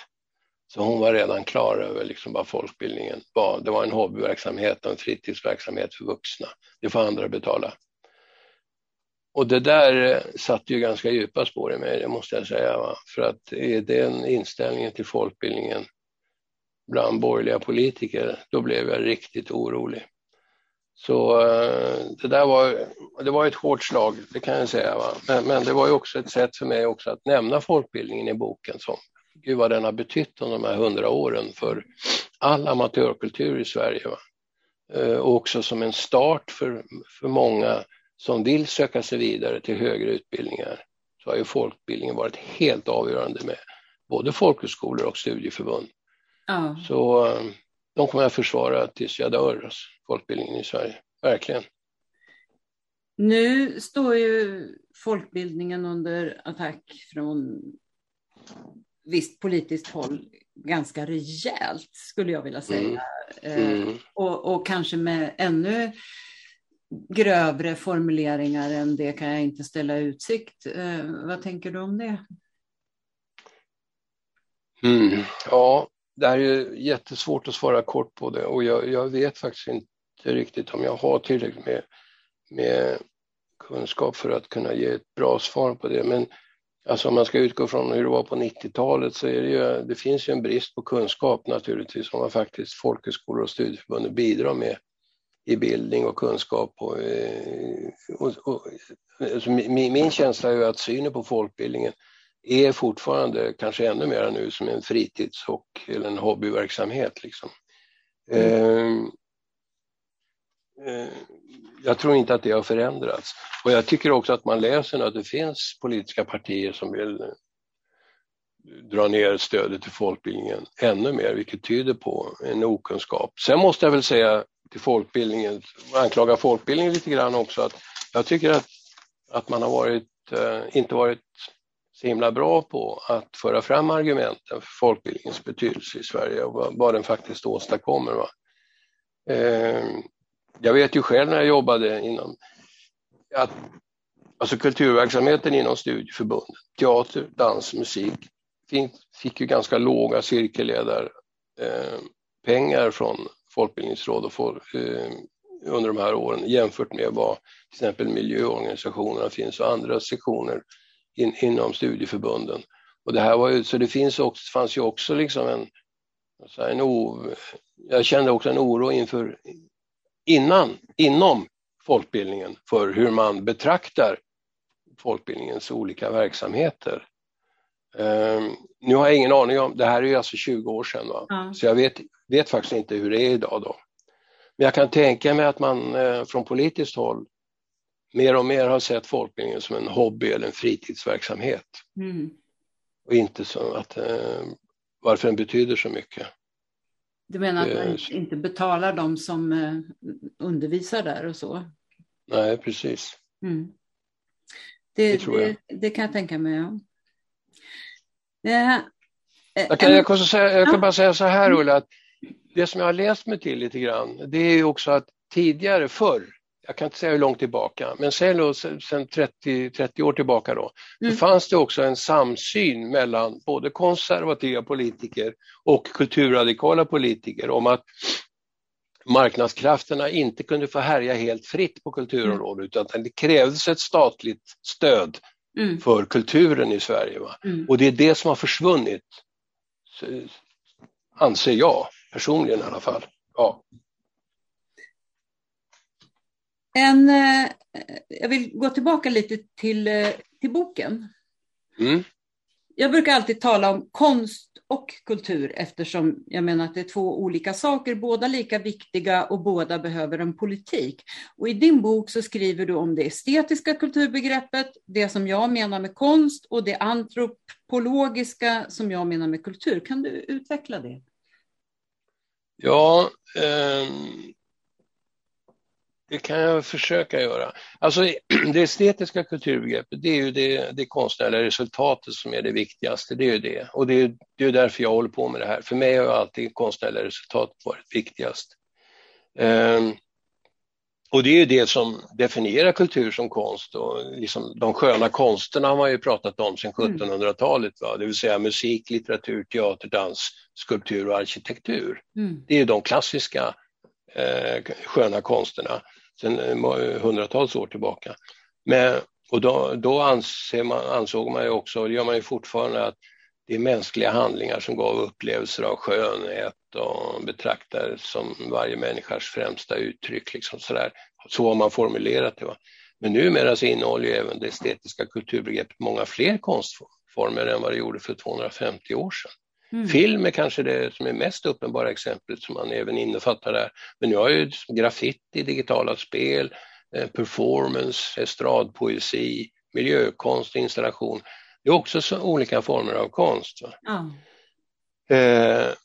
Så hon var redan klar över liksom vad folkbildningen var. Det var en hobbyverksamhet och en fritidsverksamhet för vuxna. Det får andra betala. Och det där eh, satte ju ganska djupa spår i mig, det måste jag säga. Va? För att är den inställningen till folkbildningen bland borgerliga politiker, då blev jag riktigt orolig. Så eh, det där var, det var ett hårt slag, det kan jag säga. Men, men det var ju också ett sätt för mig också att nämna folkbildningen i boken som, gud vad den har betytt under de här hundra åren för all amatörkultur i Sverige. Va? Eh, och också som en start för, för många som vill söka sig vidare till högre utbildningar så har ju folkbildningen varit helt avgörande med både folkhögskolor och studieförbund. Ja. Så eh, de kommer jag försvara tills jag dör, alltså, folkbildningen i Sverige. Verkligen. Nu står ju folkbildningen under attack från visst politiskt håll ganska rejält, skulle jag vilja säga. Mm. Mm. Eh, och, och, kanske med ännu grövre formuleringar än det kan jag inte ställa utsikt. Eh, vad tänker du om det? Mm. Ja, det här är jättesvårt att svara kort på det och jag, jag, vet faktiskt inte riktigt om jag har tillräckligt med, med kunskap för att kunna ge ett bra svar på det. Men alltså om man ska utgå från hur det var på 90-talet så är det ju, det finns ju en brist på kunskap naturligtvis om vad faktiskt folkhögskolor och studieförbund bidrar med i bildning och kunskap. Och, eh, och, och, alltså min, min känsla är ju att synen på folkbildningen är fortfarande, kanske ännu mer nu, som en fritids och eller en hobbyverksamhet. Liksom. Mm. Eh, eh, jag tror inte att det har förändrats. Och jag tycker också att man läser att det finns politiska partier som vill dra ner stödet till folkbildningen ännu mer, vilket tyder på en okunskap. Sen måste jag väl säga till folkbildningen, anklaga folkbildningen lite grann också, att jag tycker att, att man har varit, eh, inte varit så himla bra på att föra fram argumenten för folkbildningens betydelse i Sverige och vad, vad den faktiskt åstadkommer. Va? Eh, jag vet ju själv när jag jobbade inom att alltså kulturverksamheten inom studieförbundet, teater, dans, musik, fick, fick ju ganska låga cirkelledarpengar ehm, eh, från Folkbildningsråd och folk, eh, under de här åren jämfört med vad till exempel miljöorganisationerna finns och andra sektioner in, inom studieförbunden. Och det här var ju, så det finns också, fanns ju också liksom en, en o, jag kände också en oro inför innan, inom folkbildningen för hur man betraktar folkbildningens olika verksamheter. Um, nu har jag ingen aning om, det här är ju alltså 20 år sedan, va? Ja. så jag vet, vet faktiskt inte hur det är idag då. Men jag kan tänka mig att man eh, från politiskt håll mer och mer har sett folkbildningen som en hobby eller en fritidsverksamhet. Mm. Och inte så att eh, varför den betyder så mycket. Du menar att man eh, inte betalar de som eh, undervisar där och så? Nej, precis. Mm. Det, det, tror jag. Det, det, kan jag tänka mig. Ja. Eh, jag, kan, jag, kan säga, jag kan bara säga så här Ulla, att det som jag har läst mig till lite grann, det är ju också att tidigare, förr, jag kan inte säga hur långt tillbaka, men säg då sedan 30, 30 år tillbaka då, mm. så fanns det också en samsyn mellan både konservativa politiker och kulturradikala politiker om att marknadskrafterna inte kunde få härja helt fritt på kulturområdet mm. utan det krävdes ett statligt stöd mm. för kulturen i Sverige. Mm. Och det är det som har försvunnit, anser jag personligen i alla fall. Ja. En, eh, jag vill gå tillbaka lite till, eh, till boken. Mm. Jag brukar alltid tala om konst och kultur eftersom jag menar att det är två olika saker, båda lika viktiga och båda behöver en politik. Och i din bok så skriver du om det estetiska kulturbegreppet, det som jag menar med konst och det antropologiska som jag menar med kultur. Kan du utveckla det? Ja, eh, det kan jag försöka göra. Alltså, det estetiska kulturbegreppet, det är ju det, det konstnärliga resultatet som är det viktigaste. Det är ju det. Och det är, det är därför jag håller på med det här. För mig har alltid konstnärliga resultat varit viktigast. Um, och det är ju det som definierar kultur som konst. Och liksom de sköna konsterna har man ju pratat om sedan 1700-talet. Va? Det vill säga musik, litteratur, teater, dans, skulptur och arkitektur. Mm. Det är de klassiska eh, sköna konsterna sedan eh, hundratals år tillbaka. Men, och då, då anser man, ansåg man ju också, och det gör man ju fortfarande, att det är mänskliga handlingar som gav upplevelser av skönhet och betraktar som varje människas främsta uttryck. Liksom sådär. Så har man formulerat det. Va? Men numera så innehåller ju även det estetiska kulturbegreppet många fler konstformer än vad det gjorde för 250 år sedan. Mm. Film är kanske det som är mest uppenbara exemplet som man även innefattar där. Men nu har ju graffiti, digitala spel, eh, performance, estradpoesi, miljökonst, installation. Det är också så olika former av konst. Mm.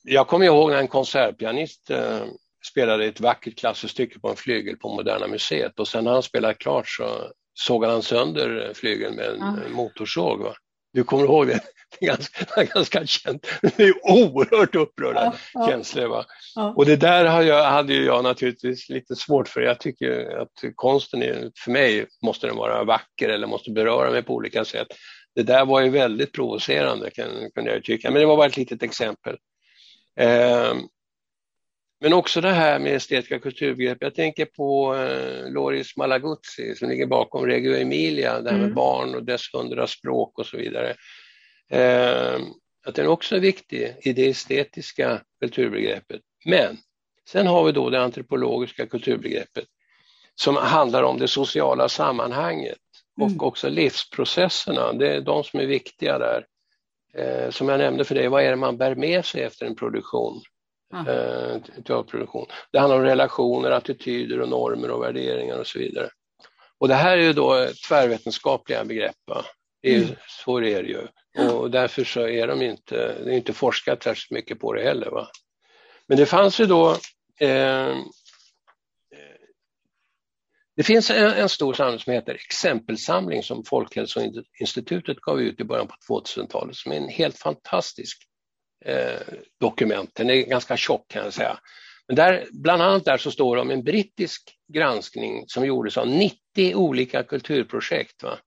Jag kommer ihåg när en konsertpianist eh, spelade ett vackert klassiskt stycke på en flygel på Moderna Museet och sen när han spelat klart så såg han sönder flygeln med en mm. motorsåg. Va? Du kommer ihåg det? Det är ganska, ganska känt. Det är oerhört upprörande ja, känslor. Va? Ja. Och det där har jag, hade jag naturligtvis lite svårt för. Jag tycker att konsten, är, för mig måste den vara vacker eller måste beröra mig på olika sätt. Det där var ju väldigt provocerande kunde jag tycka, men det var bara ett litet exempel. Eh, men också det här med estetiska kulturbegrepp. Jag tänker på eh, Loris Malaguzzi som ligger bakom Reggio Emilia, det här med mm. barn och dess hundra språk och så vidare. Eh, att den också är viktig i det estetiska kulturbegreppet. Men sen har vi då det antropologiska kulturbegreppet som handlar om det sociala sammanhanget och mm. också livsprocesserna. Det är de som är viktiga där. Eh, som jag nämnde för dig, vad är det man bär med sig efter en produktion? eh, teaterproduktion. Det handlar om relationer, attityder och normer och värderingar och så vidare. Och det här är ju då tvärvetenskapliga begrepp. Va? Det är, mm. Så är det ju. Och därför så är de inte, det är inte forskat särskilt mycket på det heller. Va? Men det fanns ju då eh, det finns en, en stor samling som heter Exempelsamling som Folkhälsoinstitutet gav ut i början på 2000-talet som är en helt fantastisk eh, dokument. Den är ganska tjock kan jag säga. Men där, bland annat där så står det om en brittisk granskning som gjordes av 90 olika kulturprojekt. Va?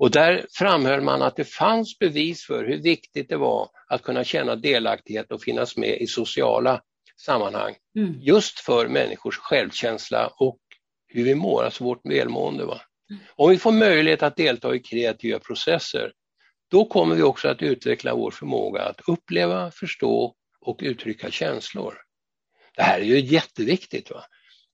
Och där framhöll man att det fanns bevis för hur viktigt det var att kunna känna delaktighet och finnas med i sociala sammanhang. Mm. Just för människors självkänsla och hur vi mår, alltså vårt välmående. Va? Mm. Om vi får möjlighet att delta i kreativa processer då kommer vi också att utveckla vår förmåga att uppleva, förstå och uttrycka känslor. Det här är ju jätteviktigt. Va?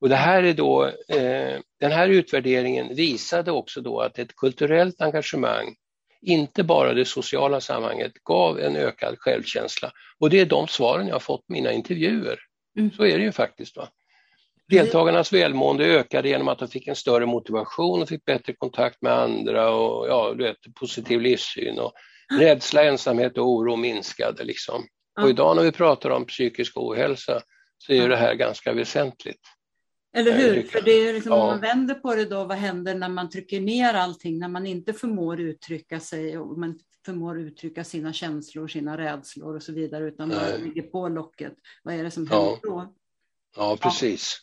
Och det här är då, eh, den här utvärderingen visade också då att ett kulturellt engagemang, inte bara det sociala sammanhanget, gav en ökad självkänsla. Och det är de svaren jag har fått mina intervjuer. Mm. Så är det ju faktiskt. Va? Deltagarnas välmående ökade genom att de fick en större motivation och fick bättre kontakt med andra och ja, du vet, positiv livssyn. Och rädsla, ensamhet och oro minskade. Liksom. Och idag när vi pratar om psykisk ohälsa så är det här ganska väsentligt. Eller hur? För det är liksom, ja. om man vänder på det då, vad händer när man trycker ner allting, när man inte förmår uttrycka sig och man förmår uttrycka sina känslor, sina rädslor och så vidare, utan bara ligger på locket. Vad är det som händer ja. då? Ja, precis.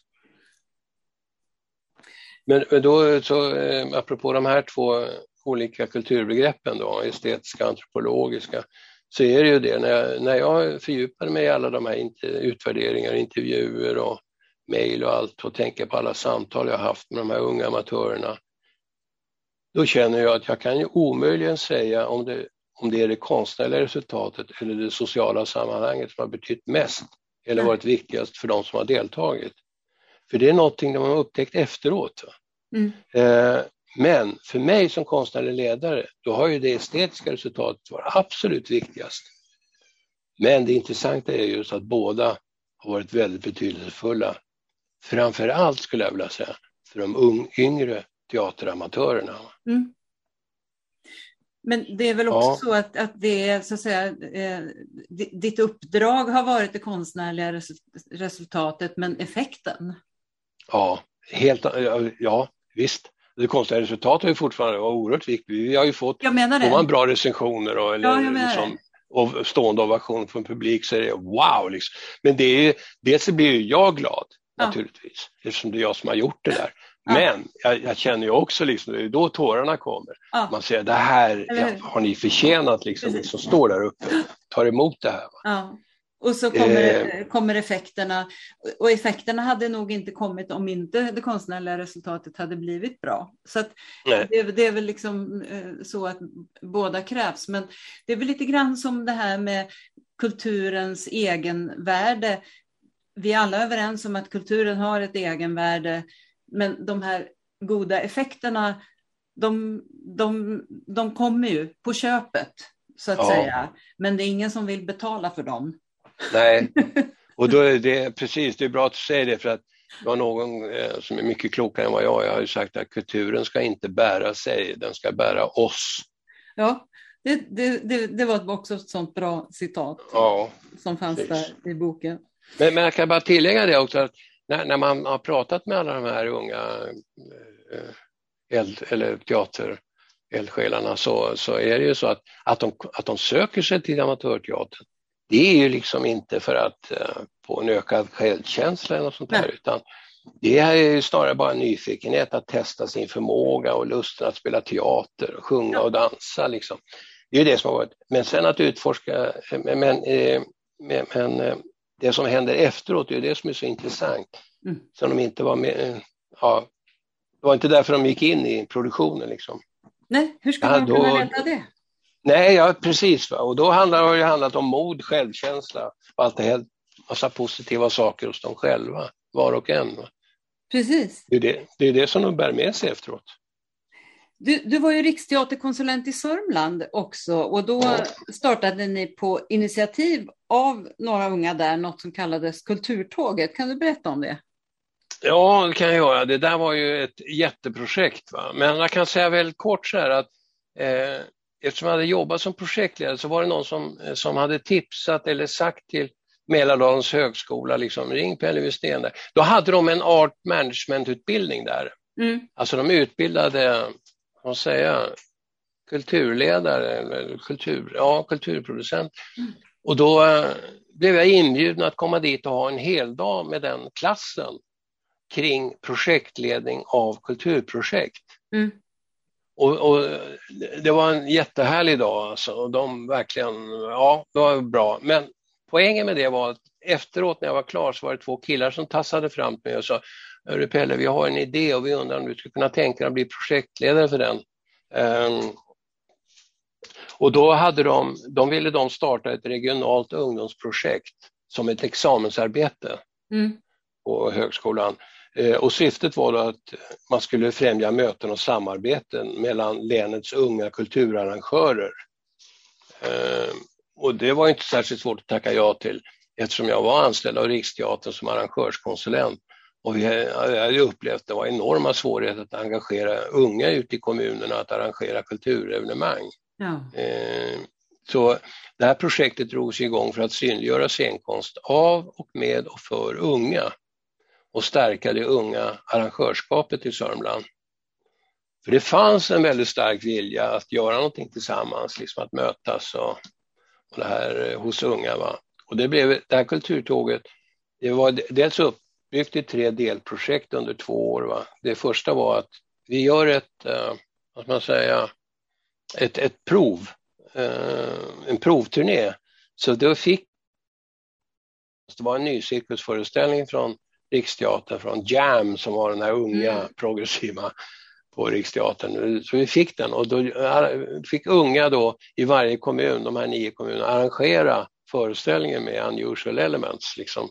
Men då, så, eh, apropå de här två olika kulturbegreppen, då, estetiska och antropologiska, så är det ju det, när jag, när jag fördjupade mig i alla de här utvärderingar, intervjuer och mejl och allt och tänker på alla samtal jag haft med de här unga amatörerna, då känner jag att jag kan ju omöjligen säga om det, om det är det konstnärliga resultatet eller det sociala sammanhanget som har betytt mest eller varit viktigast för de som har deltagit. För det är någonting de har upptäckt efteråt. Mm. Eh, men för mig som konstnärlig ledare, då har ju det estetiska resultatet varit absolut viktigast. Men det intressanta är just att båda har varit väldigt betydelsefulla. Framför allt skulle jag vilja säga för de yngre teateramatörerna. Mm. Men det är väl också ja. så att, att det är så att säga, eh, ditt uppdrag har varit det konstnärliga resultatet, men effekten? Ja, helt, ja visst. Det konstnärliga resultatet är fortfarande oerhört viktigt. Vi har ju fått jag menar det. man bra recensioner och, eller, ja, liksom, och stående ovation från publik så är det wow. Liksom. Men det är, dels blir ju jag glad ja. naturligtvis, eftersom det är jag som har gjort det där. Men jag, jag, känner ju också, liksom, det är då tårarna kommer. Ja. Man säger det här ja, har ni förtjänat, liksom, som står där uppe tar emot det här. Ja. Och så kommer, eh. kommer effekterna. Och effekterna hade nog inte kommit om inte det konstnärliga resultatet hade blivit bra. Så det, det, är väl liksom eh, så att båda krävs. Men det är väl lite grann som det här med kulturens egenvärde. Vi är alla överens om att kulturen har ett egenvärde men de här goda effekterna, de, de, de kommer ju på köpet, så att ja. säga. Men det är ingen som vill betala för dem. Nej, och då är det precis, det är bra att du säger det för att det var någon eh, som är mycket klokare än vad jag jag har ju sagt att kulturen ska inte bära sig, den ska bära oss. Ja, det, det, det, det var också ett sånt bra citat ja, som fanns precis. där i boken. Men, men jag kan bara tillägga det också, att när, när man har pratat med alla de här unga eh, eld, eller teatereldsjälarna så, så är det ju så att, att, de, att de söker sig till amatörteatern. Det är ju liksom inte för att uh, få en ökad självkänsla eller något sånt där, utan det är ju snarare bara nyfikenhet att testa sin förmåga och lusten att spela teater, och sjunga och dansa. Liksom. Det är det som har varit. Men sen att utforska, men, men, eh, men det som händer efteråt är det som är så intressant. Mm. Som de inte var med, ja, det var inte därför de gick in i produktionen. Liksom. Nej, hur ska man kunna veta det? Nej, ja, precis. Va? Och då handlar det handlat om mod, självkänsla och allt det här, massa positiva saker hos dem själva, var och en. Va? Precis. Det är det, det är det som de bär med sig efteråt. Du, du var ju riksteaterkonsulent i Sörmland också och då startade ni på initiativ av några unga där något som kallades Kulturtåget. Kan du berätta om det? Ja, det kan jag göra. Det där var ju ett jätteprojekt. Va? Men jag kan säga väldigt kort så här att eh, eftersom jag hade jobbat som projektledare så var det någon som, som hade tipsat eller sagt till Mälardalens högskola, liksom, ring Pelle Wistén där. Då hade de en art management-utbildning där. Mm. Alltså de utbildade man säga, kulturledare eller kultur, ja, kulturproducent. Mm. Och då eh, blev jag inbjuden att komma dit och ha en hel dag med den klassen kring projektledning av kulturprojekt. Mm. Och, och, det var en jättehärlig dag alltså, och de verkligen, ja, det var bra. Men poängen med det var att efteråt när jag var klar så var det två killar som tassade fram till mig och sa Hörru Pelle, vi har en idé och vi undrar om du skulle kunna tänka dig att bli projektledare för den. Um, och då hade de, de ville de starta ett regionalt ungdomsprojekt som ett examensarbete mm. på högskolan. Uh, och syftet var att man skulle främja möten och samarbeten mellan länets unga kulturarrangörer. Uh, och det var inte särskilt svårt att tacka ja till eftersom jag var anställd av Riksteatern som arrangörskonsulent. Och vi har upplevt att det var enorma svårigheter att engagera unga ute i kommunerna att arrangera kulturevenemang. Ja. Eh, så det här projektet drogs igång för att synliggöra scenkonst av och med och för unga och stärka det unga arrangörskapet i Sörmland. För det fanns en väldigt stark vilja att göra någonting tillsammans, liksom att mötas och, och det här eh, hos unga. Va? Och det, blev, det här kulturtåget, det var dels uppbyggt i tre delprojekt under två år. Va? Det första var att vi gör ett, eh, vad ska man säga, ett, ett prov, eh, en provturné. Så då fick det var en ny cirkusföreställning från Riksteatern, från Jam som var den här unga mm. progressiva på Riksteatern. Så vi fick den och då fick unga då i varje kommun, de här nio kommunerna, arrangera föreställningen med unusual elements. Liksom.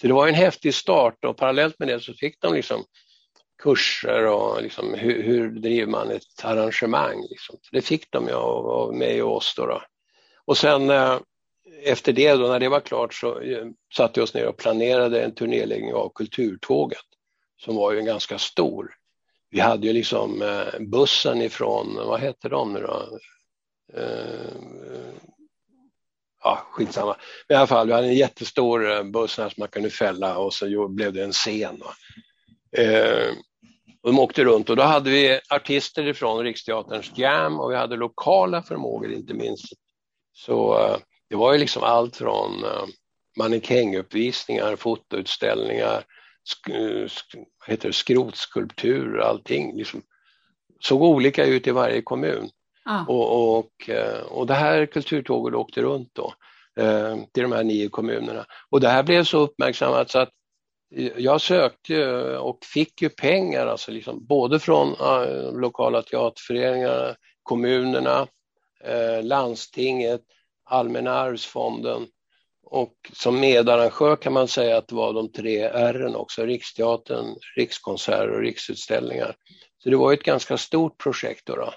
Så det var en häftig start och parallellt med det så fick de liksom kurser och liksom hur, hur driver man ett arrangemang. Liksom. Det fick de ju av, av mig och oss. Då, då. Och sen eh, efter det, då, när det var klart, så eh, satte vi oss ner och planerade en turnéläggning av Kulturtåget som var ju en ganska stor. Vi hade ju liksom eh, bussen ifrån, vad hette de nu då? Eh, ja, skitsamma. Men i alla fall, vi hade en jättestor eh, buss buss som man kunde fälla och så blev det en scen. Eh, och de åkte runt och då hade vi artister ifrån Riksteaterns Jam och vi hade lokala förmågor inte minst. Så eh, det var ju liksom allt från eh, mannekänguppvisningar, fotoutställningar, sk sk heter det, skrotskulptur, allting. Liksom, såg olika ut i varje kommun. Ah. Och, och, eh, och det här kulturtåget åkte runt då eh, till de här nio kommunerna. Och det här blev så uppmärksammat så att jag sökte och fick ju pengar, alltså liksom både från eh, lokala teaterföreningar, kommunerna, eh, landstinget, Allmänna arvsfonden och som medarrangör kan man säga att det var de tre R också, Riksteatern, Rikskonserter och Riksutställningar. Så det var ett ganska stort projekt. Då, då.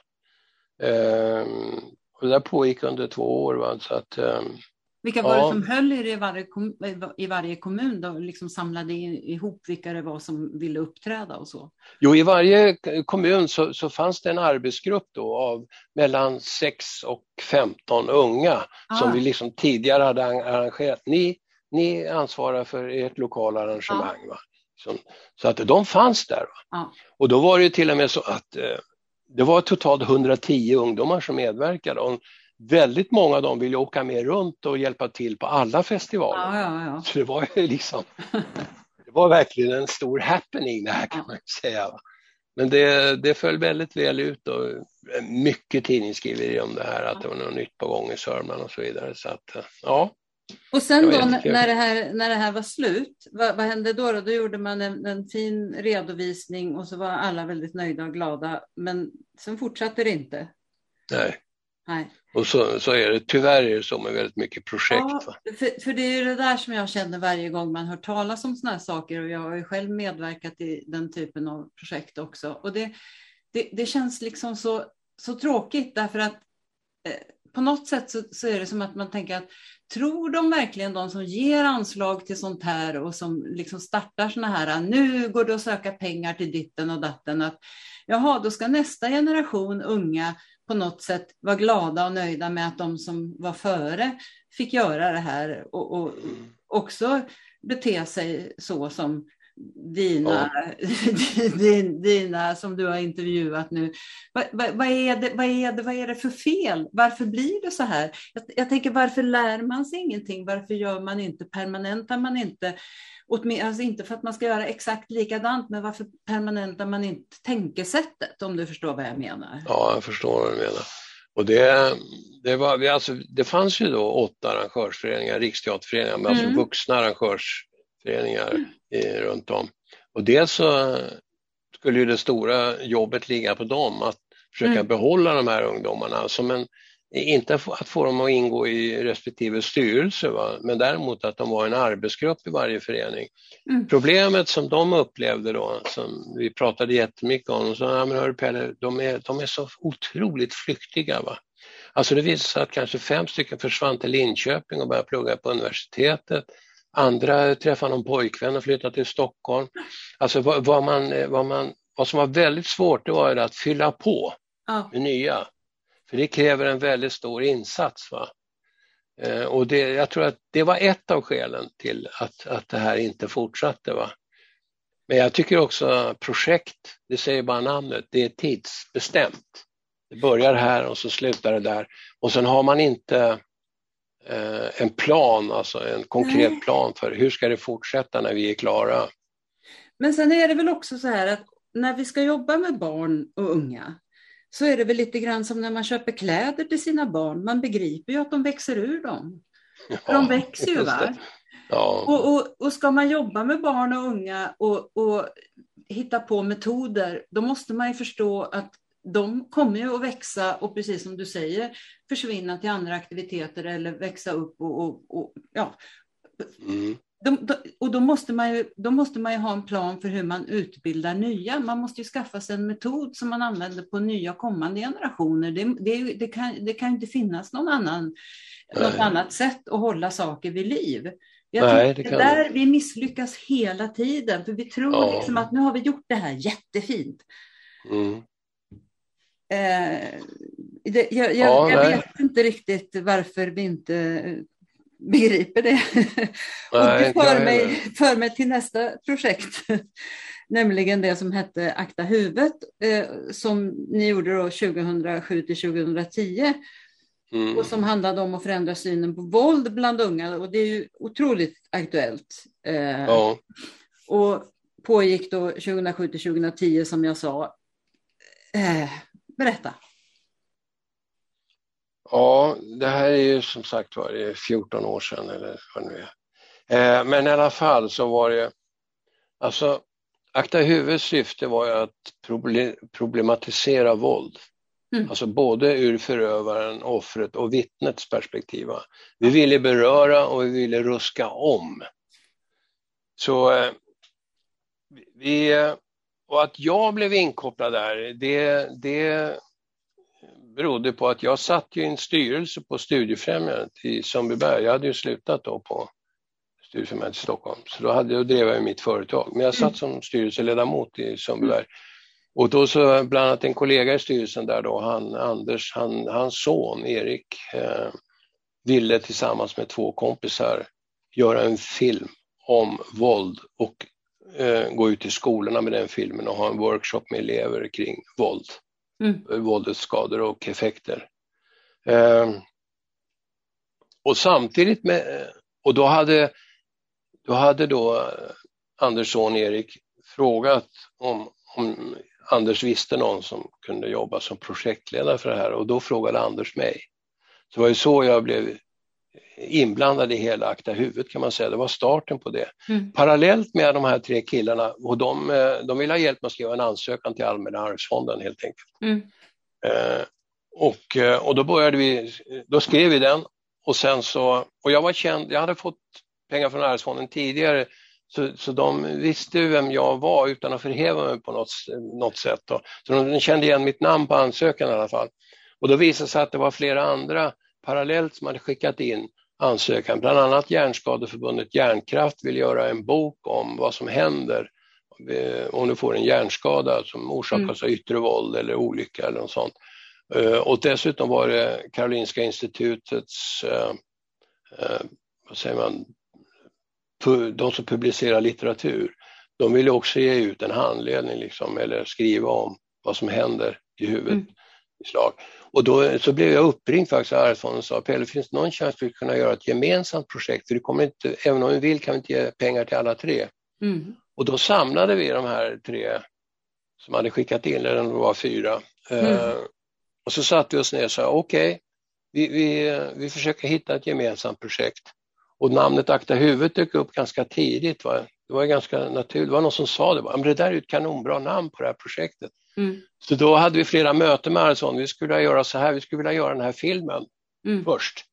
Eh, och det där pågick under två år. Va? Så att, eh, vilka var ja. det som höll i, varje, i varje kommun då, liksom samlade ihop vilka det var som ville uppträda och så? Jo, i varje kommun så, så fanns det en arbetsgrupp då av mellan 6 och 15 unga ah. som vi liksom tidigare hade arrangerat. Ni, ni ansvarar för ert lokala arrangemang. Ah. Så, så, att de fanns där. Ah. Och då var det till och med så att eh, det var totalt 110 ungdomar som medverkade. Och väldigt många av dem ville åka med runt och hjälpa till på alla festivaler. Ja, ja, ja. Så det var liksom, det var verkligen en stor happening det här kan man säga. Men det, det föll väldigt väl ut och mycket tidningsskriverier om det här, att det var något nytt på gång i Sörmland och så vidare. Så att, ja. Och sen då när det, här, när det här var slut, vad, vad hände då, då? Då gjorde man en, en, fin redovisning och så var alla väldigt nöjda och glada. Men sen fortsatte det inte. Nej. Nej. Och så, så är det, tyvärr är det så med väldigt mycket projekt. Ja, för, för, det är det där som jag känner varje gång man hör talas om sådana här saker och jag har ju själv medverkat i den typen av projekt också. Och det, det, det känns liksom så, så tråkigt därför att eh, på något sätt så, så, är det som att man tänker att tror de verkligen de som ger anslag till sånt här och som liksom startar sådana här, nu går det att söka pengar till ditten och datten, att jaha, då ska nästa generation unga på något sätt vara glada och nöjda med att de som var före fick göra det här och, och också bete sig så som dina, ja. dina som du har intervjuat nu. Vad, vad, vad, är det, vad, är det, vad är det för fel? Varför blir det så här? Jag, jag tänker varför lär man sig ingenting? Varför gör man inte, permanentar man inte Alltså inte för att man ska göra exakt likadant, men varför permanentar man inte tänkesättet om du förstår vad jag menar? Ja, jag förstår vad du menar. Och det, det, var, alltså, det fanns ju då åtta arrangörsföreningar, riksteaterföreningar, men alltså mm. alltså vuxna arrangörsföreningar mm. i, runt om. Och dels så skulle ju det stora jobbet ligga på dem, att försöka mm. behålla de här ungdomarna som en inte att få dem att ingå i respektive styrelse, va? men däremot att de var en arbetsgrupp i varje förening. Mm. Problemet som de upplevde då, som vi pratade jättemycket om, så, ja, men hör Pelle, de är, de är så otroligt flyktiga. Va? Alltså det visade sig att kanske fem stycken försvann till Linköping och började plugga på universitetet. Andra träffade någon pojkvän och flyttade till Stockholm. Alltså vad, vad man, vad, man, vad som var väldigt svårt det var att fylla på ja. med nya. För det kräver en väldigt stor insats. Va? Eh, och det, jag tror att det var ett av skälen till att, att det här inte fortsatte. Va? Men jag tycker också projekt, det säger bara namnet, det är tidsbestämt. Det börjar här och så slutar det där. Och sen har man inte en plan, alltså en konkret Nej. plan för hur ska det fortsätta när vi är klara. Men sen är det väl också så här att när vi ska jobba med barn och unga så är det väl lite grann som när man köper kläder till sina barn. Man begriper ju att de växer ur dem. Ja, de växer ju. Va? Ja. Och, och, och, ska man jobba med barn och unga och, och hitta på metoder, då måste man ju förstå att de kommer ju att växa och precis som du säger försvinna till andra aktiviteter eller växa upp och, och, och ja. Mm. de, de, och då måste, man ju, då måste man ju ha en plan för hur man utbildar nya. Man måste ju skaffa sig en metod som man använder på nya kommande generationer. Det, det, det kan, det kan inte finnas någon annan, något annat sätt att hålla saker vid liv. Jag Nej, det, det där vi misslyckas hela tiden, för vi tror ja. liksom att nu har vi gjort det här jättefint. Mm. Eh, det, jag, jag, jag vet inte riktigt varför vi inte begriper det. Nej, och det för mig, för mig till nästa projekt, nämligen det som hette Akta huvudet, eh, som ni gjorde då 2007 till 2010. Mm. Och som handlade om att förändra synen på våld bland unga och det är ju otroligt aktuellt. Eh, ja. Och pågick då 2007 till 2010 som jag sa. Eh, berätta. Ja, det här är ju som sagt var det 14 år sedan eller vad nu är. Eh, men i alla fall så var det, alltså Akta huvudets syfte var ju att problematisera våld. Mm. Alltså både ur förövaren, offret och vittnets perspektiv. Vi ville beröra och vi ville ruska om. Så eh, vi, och att jag blev inkopplad där, det, det berodde på att jag satt i en styrelse på Studiefrämjandet i Sundbyberg. Jag hade ju slutat då på Studiefrämjandet i Stockholm, så då hade jag drev jag mitt företag. Men jag satt som styrelseledamot i Sundbyberg. Och då så bland annat en kollega i styrelsen där då, han Anders, han, hans son Erik eh, ville tillsammans med två kompisar göra en film om våld och gå ut i skolorna med den filmen och ha en workshop med elever kring våld mm. våldets skador och effekter. Eh, och samtidigt med, och då hade, då hade då Anders son Erik frågat om, om Anders visste någon som kunde jobba som projektledare för det här och då frågade Anders mig. Så det var ju så jag blev inblandad i hela Akta huvudet kan man säga. Det var starten på det. Mm. Parallellt med de här tre killarna, och de, eh, de ville ha hjälp med att skriva en ansökan till Allmänna arvsfonden helt enkelt. Mm. Eh, och, eh, och då började vi, då skrev vi den och sen så, och jag var känd, jag hade fått pengar från arvsfonden tidigare så, så de visste vem jag var utan att förhäva mig på något, något sätt. Då. Så de kände igen mitt namn på ansökan i alla fall. Och då visade det sig att det var flera andra parallellt som hade skickat in ansökan. Bland annat Hjärnskadeförbundet Hjärnkraft vill göra en bok om vad som händer om du får en hjärnskada som orsakas mm. av yttre våld eller olycka eller något sånt. Eh, och dessutom var det Karolinska institutets, eh, eh, vad säger man, de som publicerar litteratur, de ville också ge ut en handledning liksom, eller skriva om vad som händer i huvudet mm. slag. Och då så blev jag uppringd faktiskt av Arvsfonden och sa Pelle, finns det någon chans att vi kunna göra ett gemensamt projekt? För det kommer inte, även om vi vill kan vi inte ge pengar till alla tre. Mm. Och då samlade vi de här tre som hade skickat in, eller det var fyra. Mm. Uh, och så satte vi oss ner och sa okej, okay, vi, vi, vi försöker hitta ett gemensamt projekt. Och namnet Akta huvudet dök upp ganska tidigt. Va? Det var ganska naturligt. Det var någon som sa det, men det där är ett kanonbra namn på det här projektet. Mm. Så då hade vi flera möten med Aronsson. Vi skulle vilja göra så här, vi skulle vilja göra den här filmen mm. först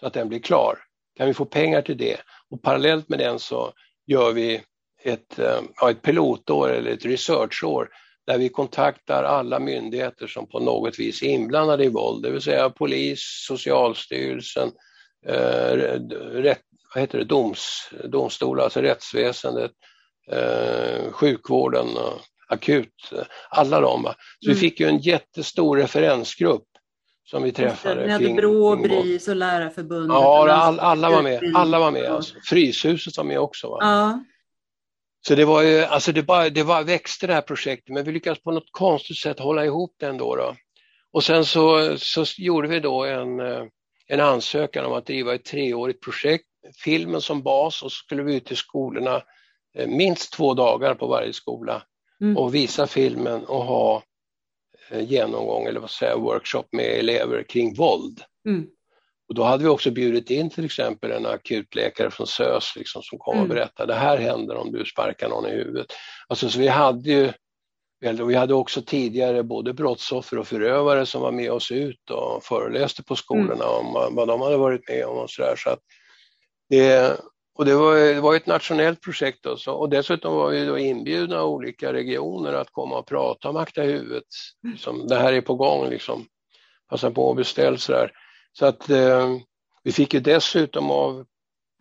så att den blir klar. Kan vi få pengar till det? Och parallellt med den så gör vi ett, eh, ja, ett pilotår eller ett researchår där vi kontaktar alla myndigheter som på något vis är inblandade i våld, det vill säga polis, Socialstyrelsen, eh, rätt, vad heter det, doms, domstolar, alltså rättsväsendet, eh, sjukvården, akut, alla de. Så mm. vi fick ju en jättestor referensgrupp som vi träffade. Ni hade Brå, BRIS och Lärarförbundet. Ja, all, alla var med. Alla var med. Alltså. Fryshuset var med också. Va? Ja. Så det var ju, alltså det bara, det bara växte det här projektet, men vi lyckades på något konstigt sätt hålla ihop det ändå. Då. Och sen så, så gjorde vi då en, eh, en ansökan om att driva ett treårigt projekt, filmen som bas och så skulle vi ut till skolorna eh, minst två dagar på varje skola mm. och visa filmen och ha eh, genomgång eller vad säger workshop med elever kring våld. Mm. Och då hade vi också bjudit in till exempel en akutläkare från SÖS liksom, som kom och mm. berättade, det här händer om du sparkar någon i huvudet. Alltså, så vi hade ju vi hade också tidigare både brottsoffer och förövare som var med oss ut och föreläste på skolorna mm. om vad de hade varit med om och sådär. Så att det, och det var, det var ett nationellt projekt också. och dessutom var vi då inbjudna av olika regioner att komma och prata om Akta huvudet. Liksom, det här är på gång, liksom. passa på att beställa sådär. Så att eh, vi fick ju dessutom av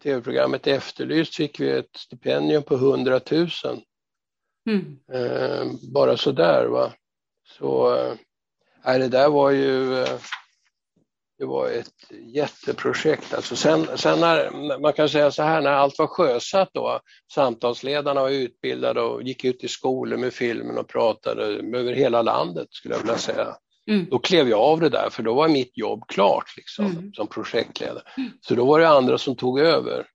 tv-programmet Efterlyst fick vi ett stipendium på 100 000. Mm. Eh, bara sådär va. Så eh, det där var ju eh, det var ett jätteprojekt. Alltså sen, sen när, man kan säga så här, när allt var sjösatt då, samtalsledarna var utbildade och gick ut i skolor med filmen och pratade över hela landet skulle jag vilja säga. Mm. Då klev jag av det där för då var mitt jobb klart liksom, mm. som projektledare. Mm. Så då var det andra som tog över.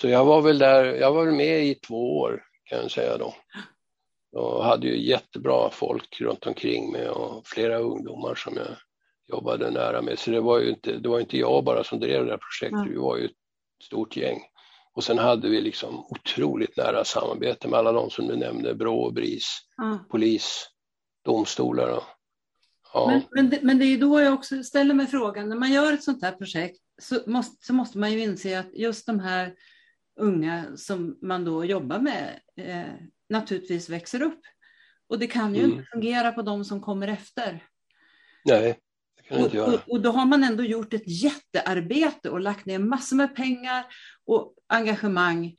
Så jag var väl där, jag var med i två år kan jag säga då. Och hade ju jättebra folk runt omkring mig och flera ungdomar som jag jobbade nära med. Så det var ju inte, det var inte jag bara som drev det här projektet, vi var ju ett stort gäng. Och sen hade vi liksom otroligt nära samarbete med alla de som du nämnde, Brå BRIS, mm. polis, domstolar. Och, ja. men, men, det, men det är då jag också ställer mig frågan, när man gör ett sånt här projekt så måste, så måste man ju inse att just de här unga som man då jobbar med eh, naturligtvis växer upp. Och det kan ju mm. inte fungera på de som kommer efter. Nej. Och, och, och, då har man ändå gjort ett jättearbete och lagt ner massor med pengar och engagemang.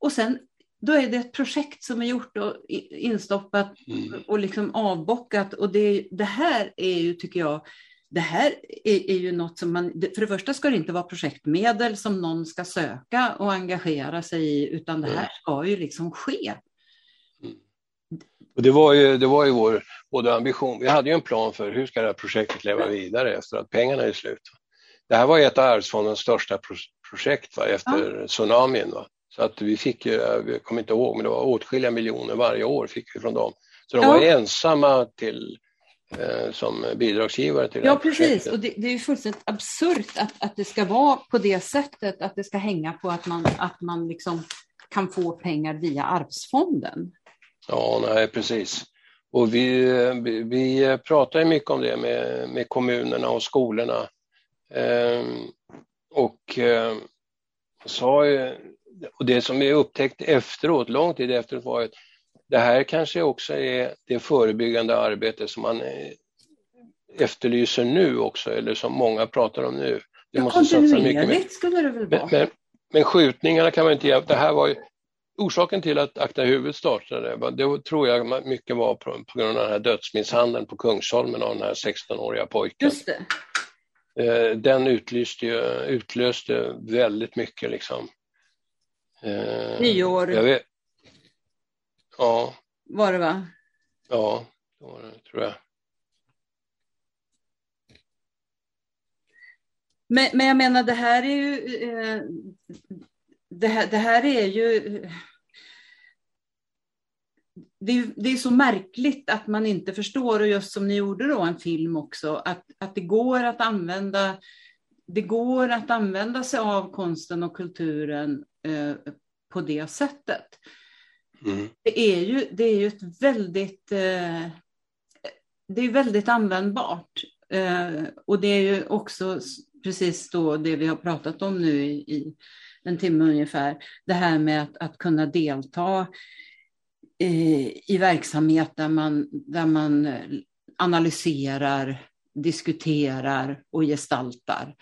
Och sen då är det ett projekt som är gjort och instoppat mm. och liksom avbockat. Och det, det, här är ju, tycker jag, det här är, är, ju något som man, för det första ska det inte vara projektmedel som någon ska söka och engagera sig i, utan det här ska ju liksom ske. Och det, var ju, det var ju vår både ambition, vi hade ju en plan för hur ska det här projektet leva vidare efter att pengarna är slut. Det här var ett av Arvsfondens största projekt va, efter ja. tsunamin. Va. Så att vi fick jag kommer inte ihåg, men det var åtskilliga miljoner varje år fick vi från dem. Så de ja. var ensamma till, eh, som bidragsgivare till Ja, det precis. Projektet. Och det, det är ju fullständigt absurt att, att det ska vara på det sättet, att det ska hänga på att man, att man liksom kan få pengar via Arvsfonden. Ja, nej precis. Och vi, vi, pratar mycket om det med, med kommunerna och skolorna. Eh, och, eh, sa, och det som vi upptäckte efteråt, lång tid efteråt, var att det här kanske också är det förebyggande arbete som man eh, efterlyser nu också, eller som många pratar om nu. Det ja, måste satsa mycket mer. skulle det väl vara? Men, men, men skjutningarna kan man inte göra. Det här var ju, orsaken till att Akta huvud startade, det tror jag mycket var på, på grund av den här dödsmisshandeln på Kungsholmen av den här 16-åriga pojken. Eh, den utlyste, utlöste väldigt mycket liksom. Eh, Nyår. Jag vet, ja. Var det va? Ja, det var det tror jag. Men, men jag menar det här är ju eh, det, här, det här är ju det är, det är så märkligt att man inte förstår, och just som ni gjorde då en film också, att, att det går att använda det går att använda sig av konsten och kulturen eh, på det sättet. Mm. Det, är ju, det är ju ett väldigt, eh, det är väldigt användbart. Eh, och det är ju också precis då det vi har pratat om nu i, i en timme ungefär, det här med att, att kunna delta i verksamhet där man, där man analyserar, diskuterar och gestaltar.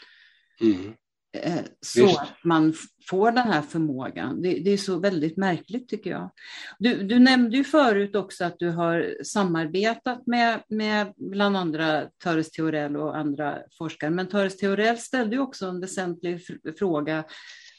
Mm. Eh, så Just. att man får den här förmågan. Det, det, är så väldigt märkligt tycker jag. Du, du nämnde ju förut också att du har samarbetat med, med bland andra Töres Theorell och andra forskare, men Töres Theorell ställde ju också en väsentlig fråga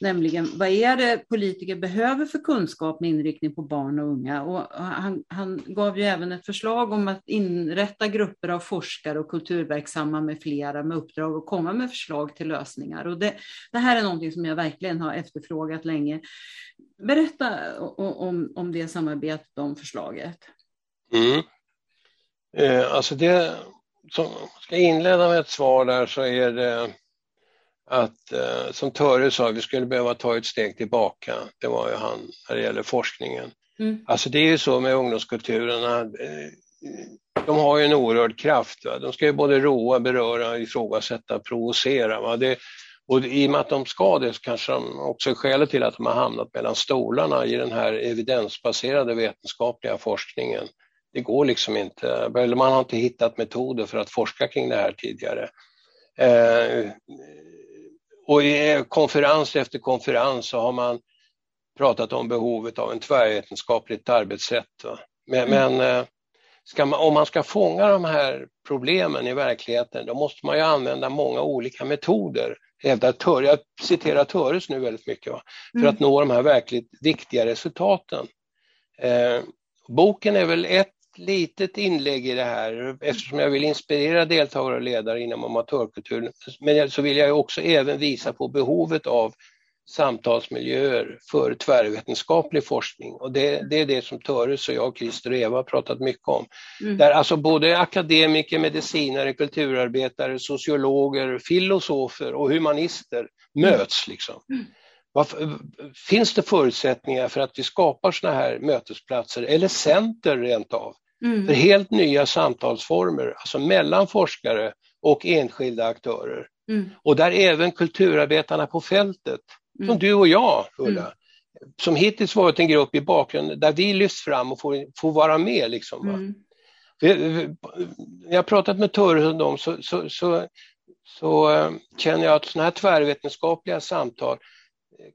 Nämligen vad är det politiker behöver för kunskap med inriktning på barn och unga? Och han, han gav ju även ett förslag om att inrätta grupper av forskare och kulturverksamma med flera med uppdrag att komma med förslag till lösningar. Och det, det här är någonting som jag verkligen har efterfrågat länge. Berätta om, om det samarbetet, om förslaget. Mm. Eh, alltså det som ska inleda med ett svar där så är det att, eh, som Töre sa, vi skulle behöva ta ett steg tillbaka. Det var ju han när det gäller forskningen. Mm. Alltså det är ju så med ungdomskulturerna, eh, de har ju en oerhörd kraft. Va? De ska ju både roa, beröra, ifrågasätta, provocera. Va? Det, Och i och med att de ska det så kanske de också är skälet till att de har hamnat mellan stolarna i den här evidensbaserade vetenskapliga forskningen. Det går liksom inte, eller man har inte hittat metoder för att forska kring det här tidigare. Eh, och i konferens efter konferens så har man pratat om behovet av en tvärvetenskapligt arbetssätt. Men, mm. men eh, man, om man ska fånga de här problemen i verkligheten då måste man ju använda många olika metoder. Tör, jag citerar Töres nu väldigt mycket, va? för mm. att nå de här verkligt viktiga resultaten. Eh, boken är väl ett litet inlägg i det här eftersom jag vill inspirera deltagare och ledare inom amatörkulturen. Men så vill jag också även visa på behovet av samtalsmiljöer för tvärvetenskaplig forskning och det, det är det som Töres och jag, Christer och Eva har pratat mycket om. Mm. Där alltså både akademiker, medicinare, kulturarbetare, sociologer, filosofer och humanister möts. Liksom. Mm. Varför, finns det förutsättningar för att vi skapar sådana här mötesplatser eller center rent av? Mm. För helt nya samtalsformer, alltså mellan forskare och enskilda aktörer. Mm. Och där även kulturarbetarna på fältet som mm. du och jag, Ulla, mm. som hittills varit en grupp i bakgrunden där vi lyfts fram och får, får vara med. Liksom, mm. När jag har pratat med Törre och dem så, så, så, så äh, känner jag att sådana här tvärvetenskapliga samtal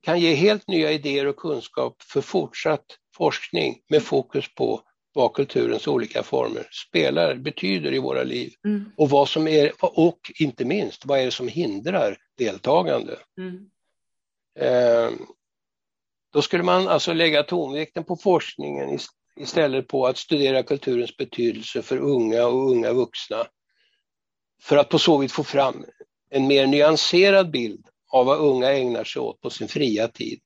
kan ge helt nya idéer och kunskap för fortsatt forskning med fokus på vad kulturens olika former spelar, betyder i våra liv mm. och vad som är, och inte minst, vad är det som hindrar deltagande? Mm. Eh, då skulle man alltså lägga tonvikten på forskningen istället på att studera kulturens betydelse för unga och unga vuxna. För att på så vis få fram en mer nyanserad bild av vad unga ägnar sig åt på sin fria tid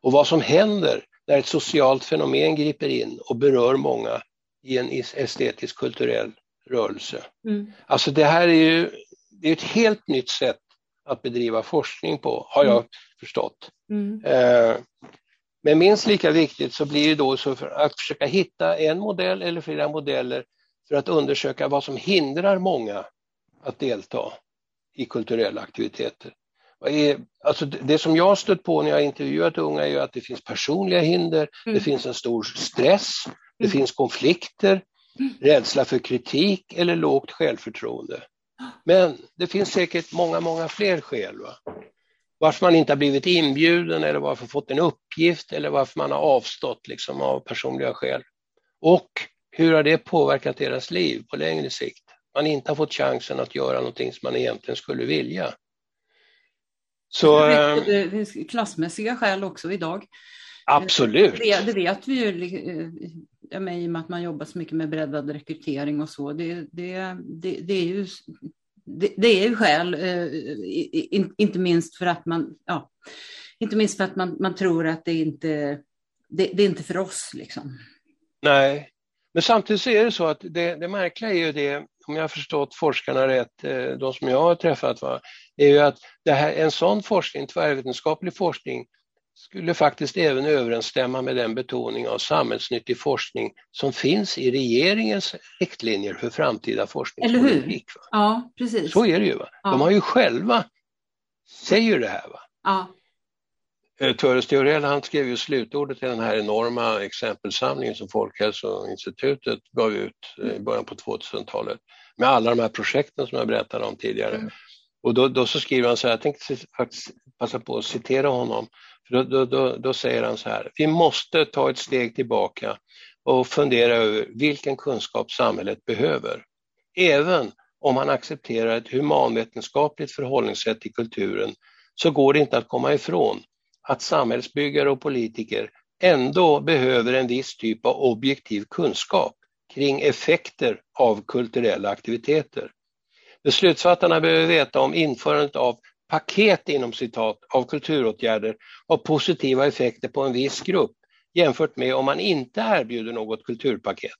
och vad som händer när ett socialt fenomen griper in och berör många i en estetisk kulturell rörelse. Mm. Alltså det här är ju det är ett helt nytt sätt att bedriva forskning på, har jag mm. förstått. Mm. Eh, men minst lika viktigt så blir det då så för att försöka hitta en modell eller flera modeller för att undersöka vad som hindrar många att delta i kulturella aktiviteter. Alltså det som jag har stött på när jag intervjuat unga är att det finns personliga hinder, mm. det finns en stor stress, det mm. finns konflikter, rädsla för kritik eller lågt självförtroende. Men det finns säkert många, många fler skäl. Va? Varför man inte har blivit inbjuden eller varför fått en uppgift eller varför man har avstått liksom, av personliga skäl. Och hur har det påverkat deras liv på längre sikt? Man inte har fått chansen att göra någonting som man egentligen skulle vilja. Så, det, vet, det finns klassmässiga skäl också idag. Absolut. Det, det vet vi ju i och med att man jobbar så mycket med breddad rekrytering och så. Det, det, det, det är ju det, det, är ju skäl, eh, inte minst för att man, ja, inte minst för att man, man tror att det inte det, det är inte för oss. Liksom. Nej, men samtidigt så är det så att det, det märkliga är ju det, om jag har förstått forskarna rätt, eh, de som jag har träffat, va, är ju att det här, en sån forskning, tvärvetenskaplig forskning, skulle faktiskt även överensstämma med den betoning av samhällsnyttig forskning som finns i regeringens riktlinjer för framtida forskningspolitik. Eller hur? Ja, precis. Så är det ju. Va? Ja. De har ju själva, säger det här. Va? Ja. Eh, Töres Theorell han skrev ju slutordet till den här enorma exempelsamlingen som Folkhälsoinstitutet gav ut eh, i början på 2000-talet med alla de här projekten som jag berättade om tidigare. Mm. Och då, då, så skriver han så här, jag tänkte faktiskt passa på att citera honom. För då, då, då, säger han så här, vi måste ta ett steg tillbaka och fundera över vilken kunskap samhället behöver. Även om man accepterar ett humanvetenskapligt förhållningssätt till kulturen så går det inte att komma ifrån att samhällsbyggare och politiker ändå behöver en viss typ av objektiv kunskap kring effekter av kulturella aktiviteter. Beslutsfattarna behöver veta om införandet av paket inom citat av kulturåtgärder har positiva effekter på en viss grupp jämfört med om man inte erbjuder något kulturpaket.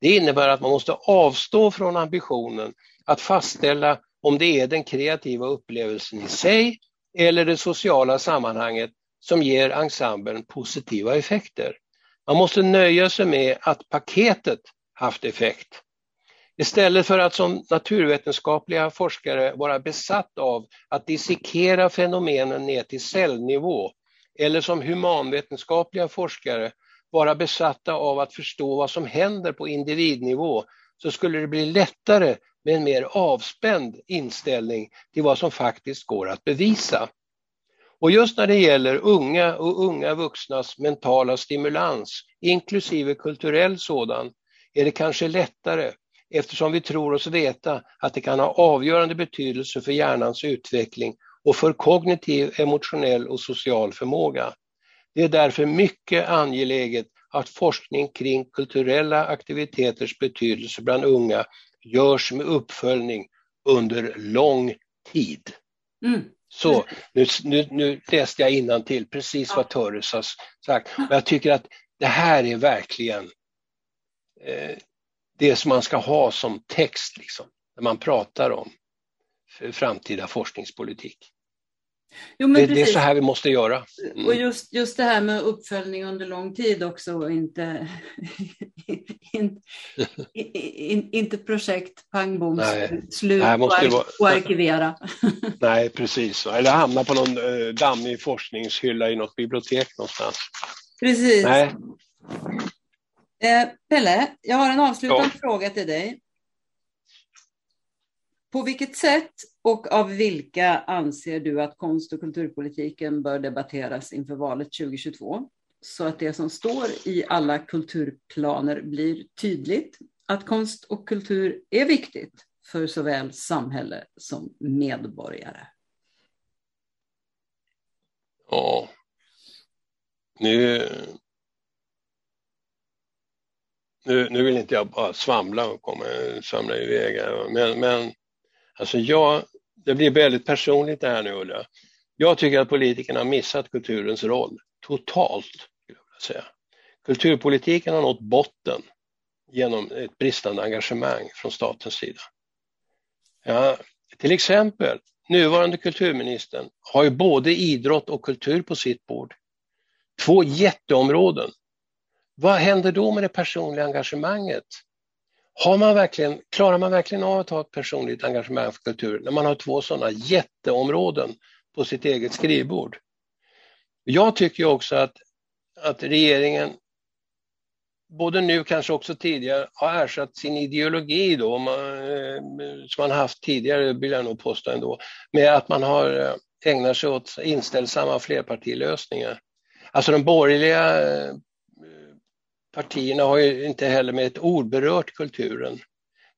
Det innebär att man måste avstå från ambitionen att fastställa om det är den kreativa upplevelsen i sig eller det sociala sammanhanget som ger ensemblen positiva effekter. Man måste nöja sig med att paketet haft effekt Istället för att som naturvetenskapliga forskare vara besatt av att dissekera fenomenen ner till cellnivå eller som humanvetenskapliga forskare vara besatta av att förstå vad som händer på individnivå så skulle det bli lättare med en mer avspänd inställning till vad som faktiskt går att bevisa. Och just när det gäller unga och unga vuxnas mentala stimulans, inklusive kulturell sådan, är det kanske lättare eftersom vi tror oss veta att det kan ha avgörande betydelse för hjärnans utveckling och för kognitiv, emotionell och social förmåga. Det är därför mycket angeläget att forskning kring kulturella aktiviteters betydelse bland unga görs med uppföljning under lång tid. Mm. Så, nu, nu, nu läste jag till precis vad Törres har sagt. Och jag tycker att det här är verkligen eh, det som man ska ha som text liksom, när man pratar om framtida forskningspolitik. Jo, det, det, är så här vi måste göra. Mm. Och just, just det här med uppföljning under lång tid också och inte, in, in, inte projekt, pang bom, slut Nej, och, vara... och arkivera. Nej, precis. Eller hamna på någon uh, dammig forskningshylla i något bibliotek någonstans. Precis. Nej. Eh, Pelle, jag har en avslutande ja. fråga till dig. På vilket sätt och av vilka anser du att konst och kulturpolitiken bör debatteras inför valet 2022? Så att det som står i alla kulturplaner blir tydligt att konst och kultur är viktigt för såväl samhälle som medborgare. Ja, nu, nu, nu vill inte jag bara svamla och komma, svamla iväg, men, men Alltså jag, det blir väldigt personligt det här nu Ulla. Jag tycker att politikerna har missat kulturens roll totalt. Säga. Kulturpolitiken har nått botten genom ett bristande engagemang från statens sida. Ja, till exempel, nuvarande kulturministern har ju både idrott och kultur på sitt bord. Två jätteområden. Vad händer då med det personliga engagemanget? Har man verkligen, klarar man verkligen av att ha ett personligt engagemang för kultur när man har två sådana jätteområden på sitt eget skrivbord? Jag tycker också att, att regeringen, både nu kanske också tidigare, har ersatt sin ideologi då, man, eh, som man haft tidigare, vill jag nog påstå ändå, med att man har ägnar ägnat sig åt inställsamma flerpartilösningar. Alltså de borgerliga eh, partierna har ju inte heller med ett ord berört kulturen.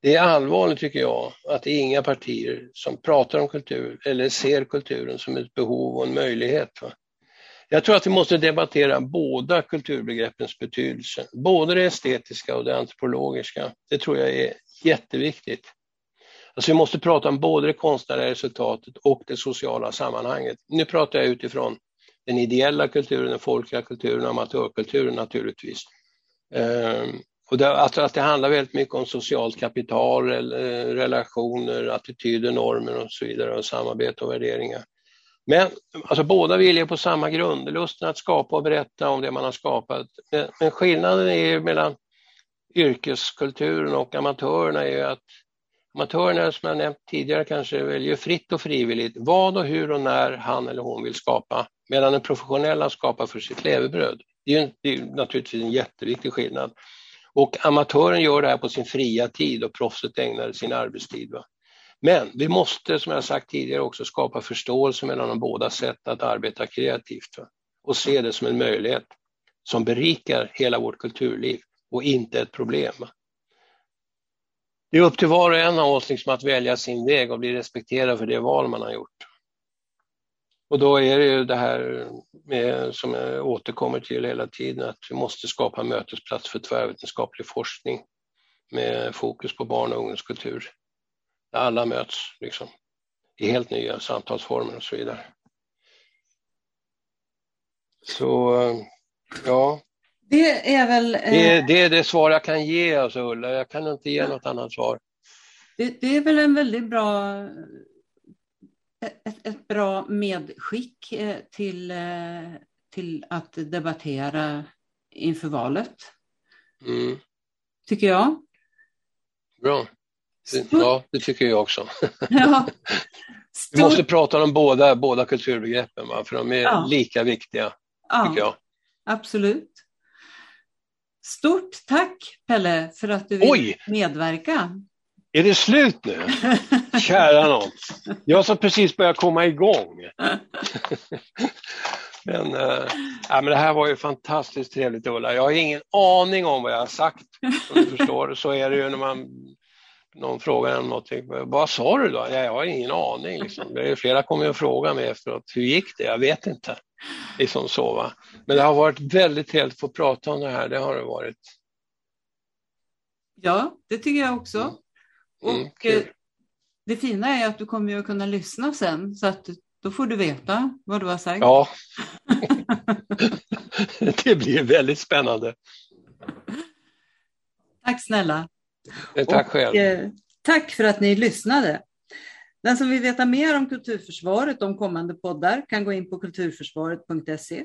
Det är allvarligt tycker jag att det är inga partier som pratar om kultur eller ser kulturen som ett behov och en möjlighet. Va? Jag tror att vi måste debattera båda kulturbegreppens betydelse, både det estetiska och det antropologiska. Det tror jag är jätteviktigt. Alltså vi måste prata om både det konstnärliga resultatet och det sociala sammanhanget. Nu pratar jag utifrån den ideella kulturen, den folkliga kulturen, och amatörkulturen naturligtvis. Ehm, och det, alltså att det handlar väldigt mycket om socialt kapital, eh, relationer, attityder, normer och så vidare, och samarbete och värderingar. Men alltså, båda viljer på samma grund, lusten att skapa och berätta om det man har skapat. Men, men skillnaden är mellan yrkeskulturen och amatörerna är att amatörerna, som jag nämnt tidigare, kanske väljer fritt och frivilligt vad och hur och när han eller hon vill skapa, medan den professionella skapar för sitt levebröd. Det är, det är naturligtvis en jätteviktig skillnad. Och amatören gör det här på sin fria tid och proffset ägnar sin arbetstid. Va? Men vi måste, som jag sagt tidigare, också skapa förståelse mellan de båda sätt att arbeta kreativt va? och se det som en möjlighet som berikar hela vårt kulturliv och inte ett problem. Va? Det är upp till var och en av oss liksom att välja sin väg och bli respekterad för det val man har gjort. Och då är det ju det här med, som jag återkommer till hela tiden, att vi måste skapa mötesplats för tvärvetenskaplig forskning med fokus på barn och ungdomskultur. Där alla möts liksom, i helt nya samtalsformer och så vidare. Så ja. Det är väl... Det, det, är det svar jag kan ge, alltså, Ulla. Jag kan inte ge något annat svar. Det, det är väl en väldigt bra ett, ett bra medskick eh, till, eh, till att debattera inför valet. Mm. Tycker jag. Bra. Ja, det tycker jag också. Ja. Vi måste prata om båda, båda kulturbegreppen, va? för de är ja. lika viktiga. Ja, tycker jag. absolut. Stort tack Pelle för att du vill Oj! medverka. Är det slut nu? Kära någon. Jag som precis börjar komma igång. men, äh, men det här var ju fantastiskt trevligt Ulla. Jag har ingen aning om vad jag har sagt. Som du förstår. Så är det ju när man någon frågar om någonting. Vad sa du då? Ja, jag har ingen aning. Liksom. Det är flera kommer att fråga mig efteråt. Hur gick det? Jag vet inte. Liksom så, va? Men det har varit väldigt trevligt att få prata om det här. Det har det varit. Ja, det tycker jag också. Och mm, det fina är att du kommer att kunna lyssna sen så att då får du veta vad du har sagt. Ja, det blir väldigt spännande. Tack snälla. Tack själv. Och, eh, tack för att ni lyssnade. Den som vill veta mer om Kulturförsvaret om kommande poddar kan gå in på kulturförsvaret.se.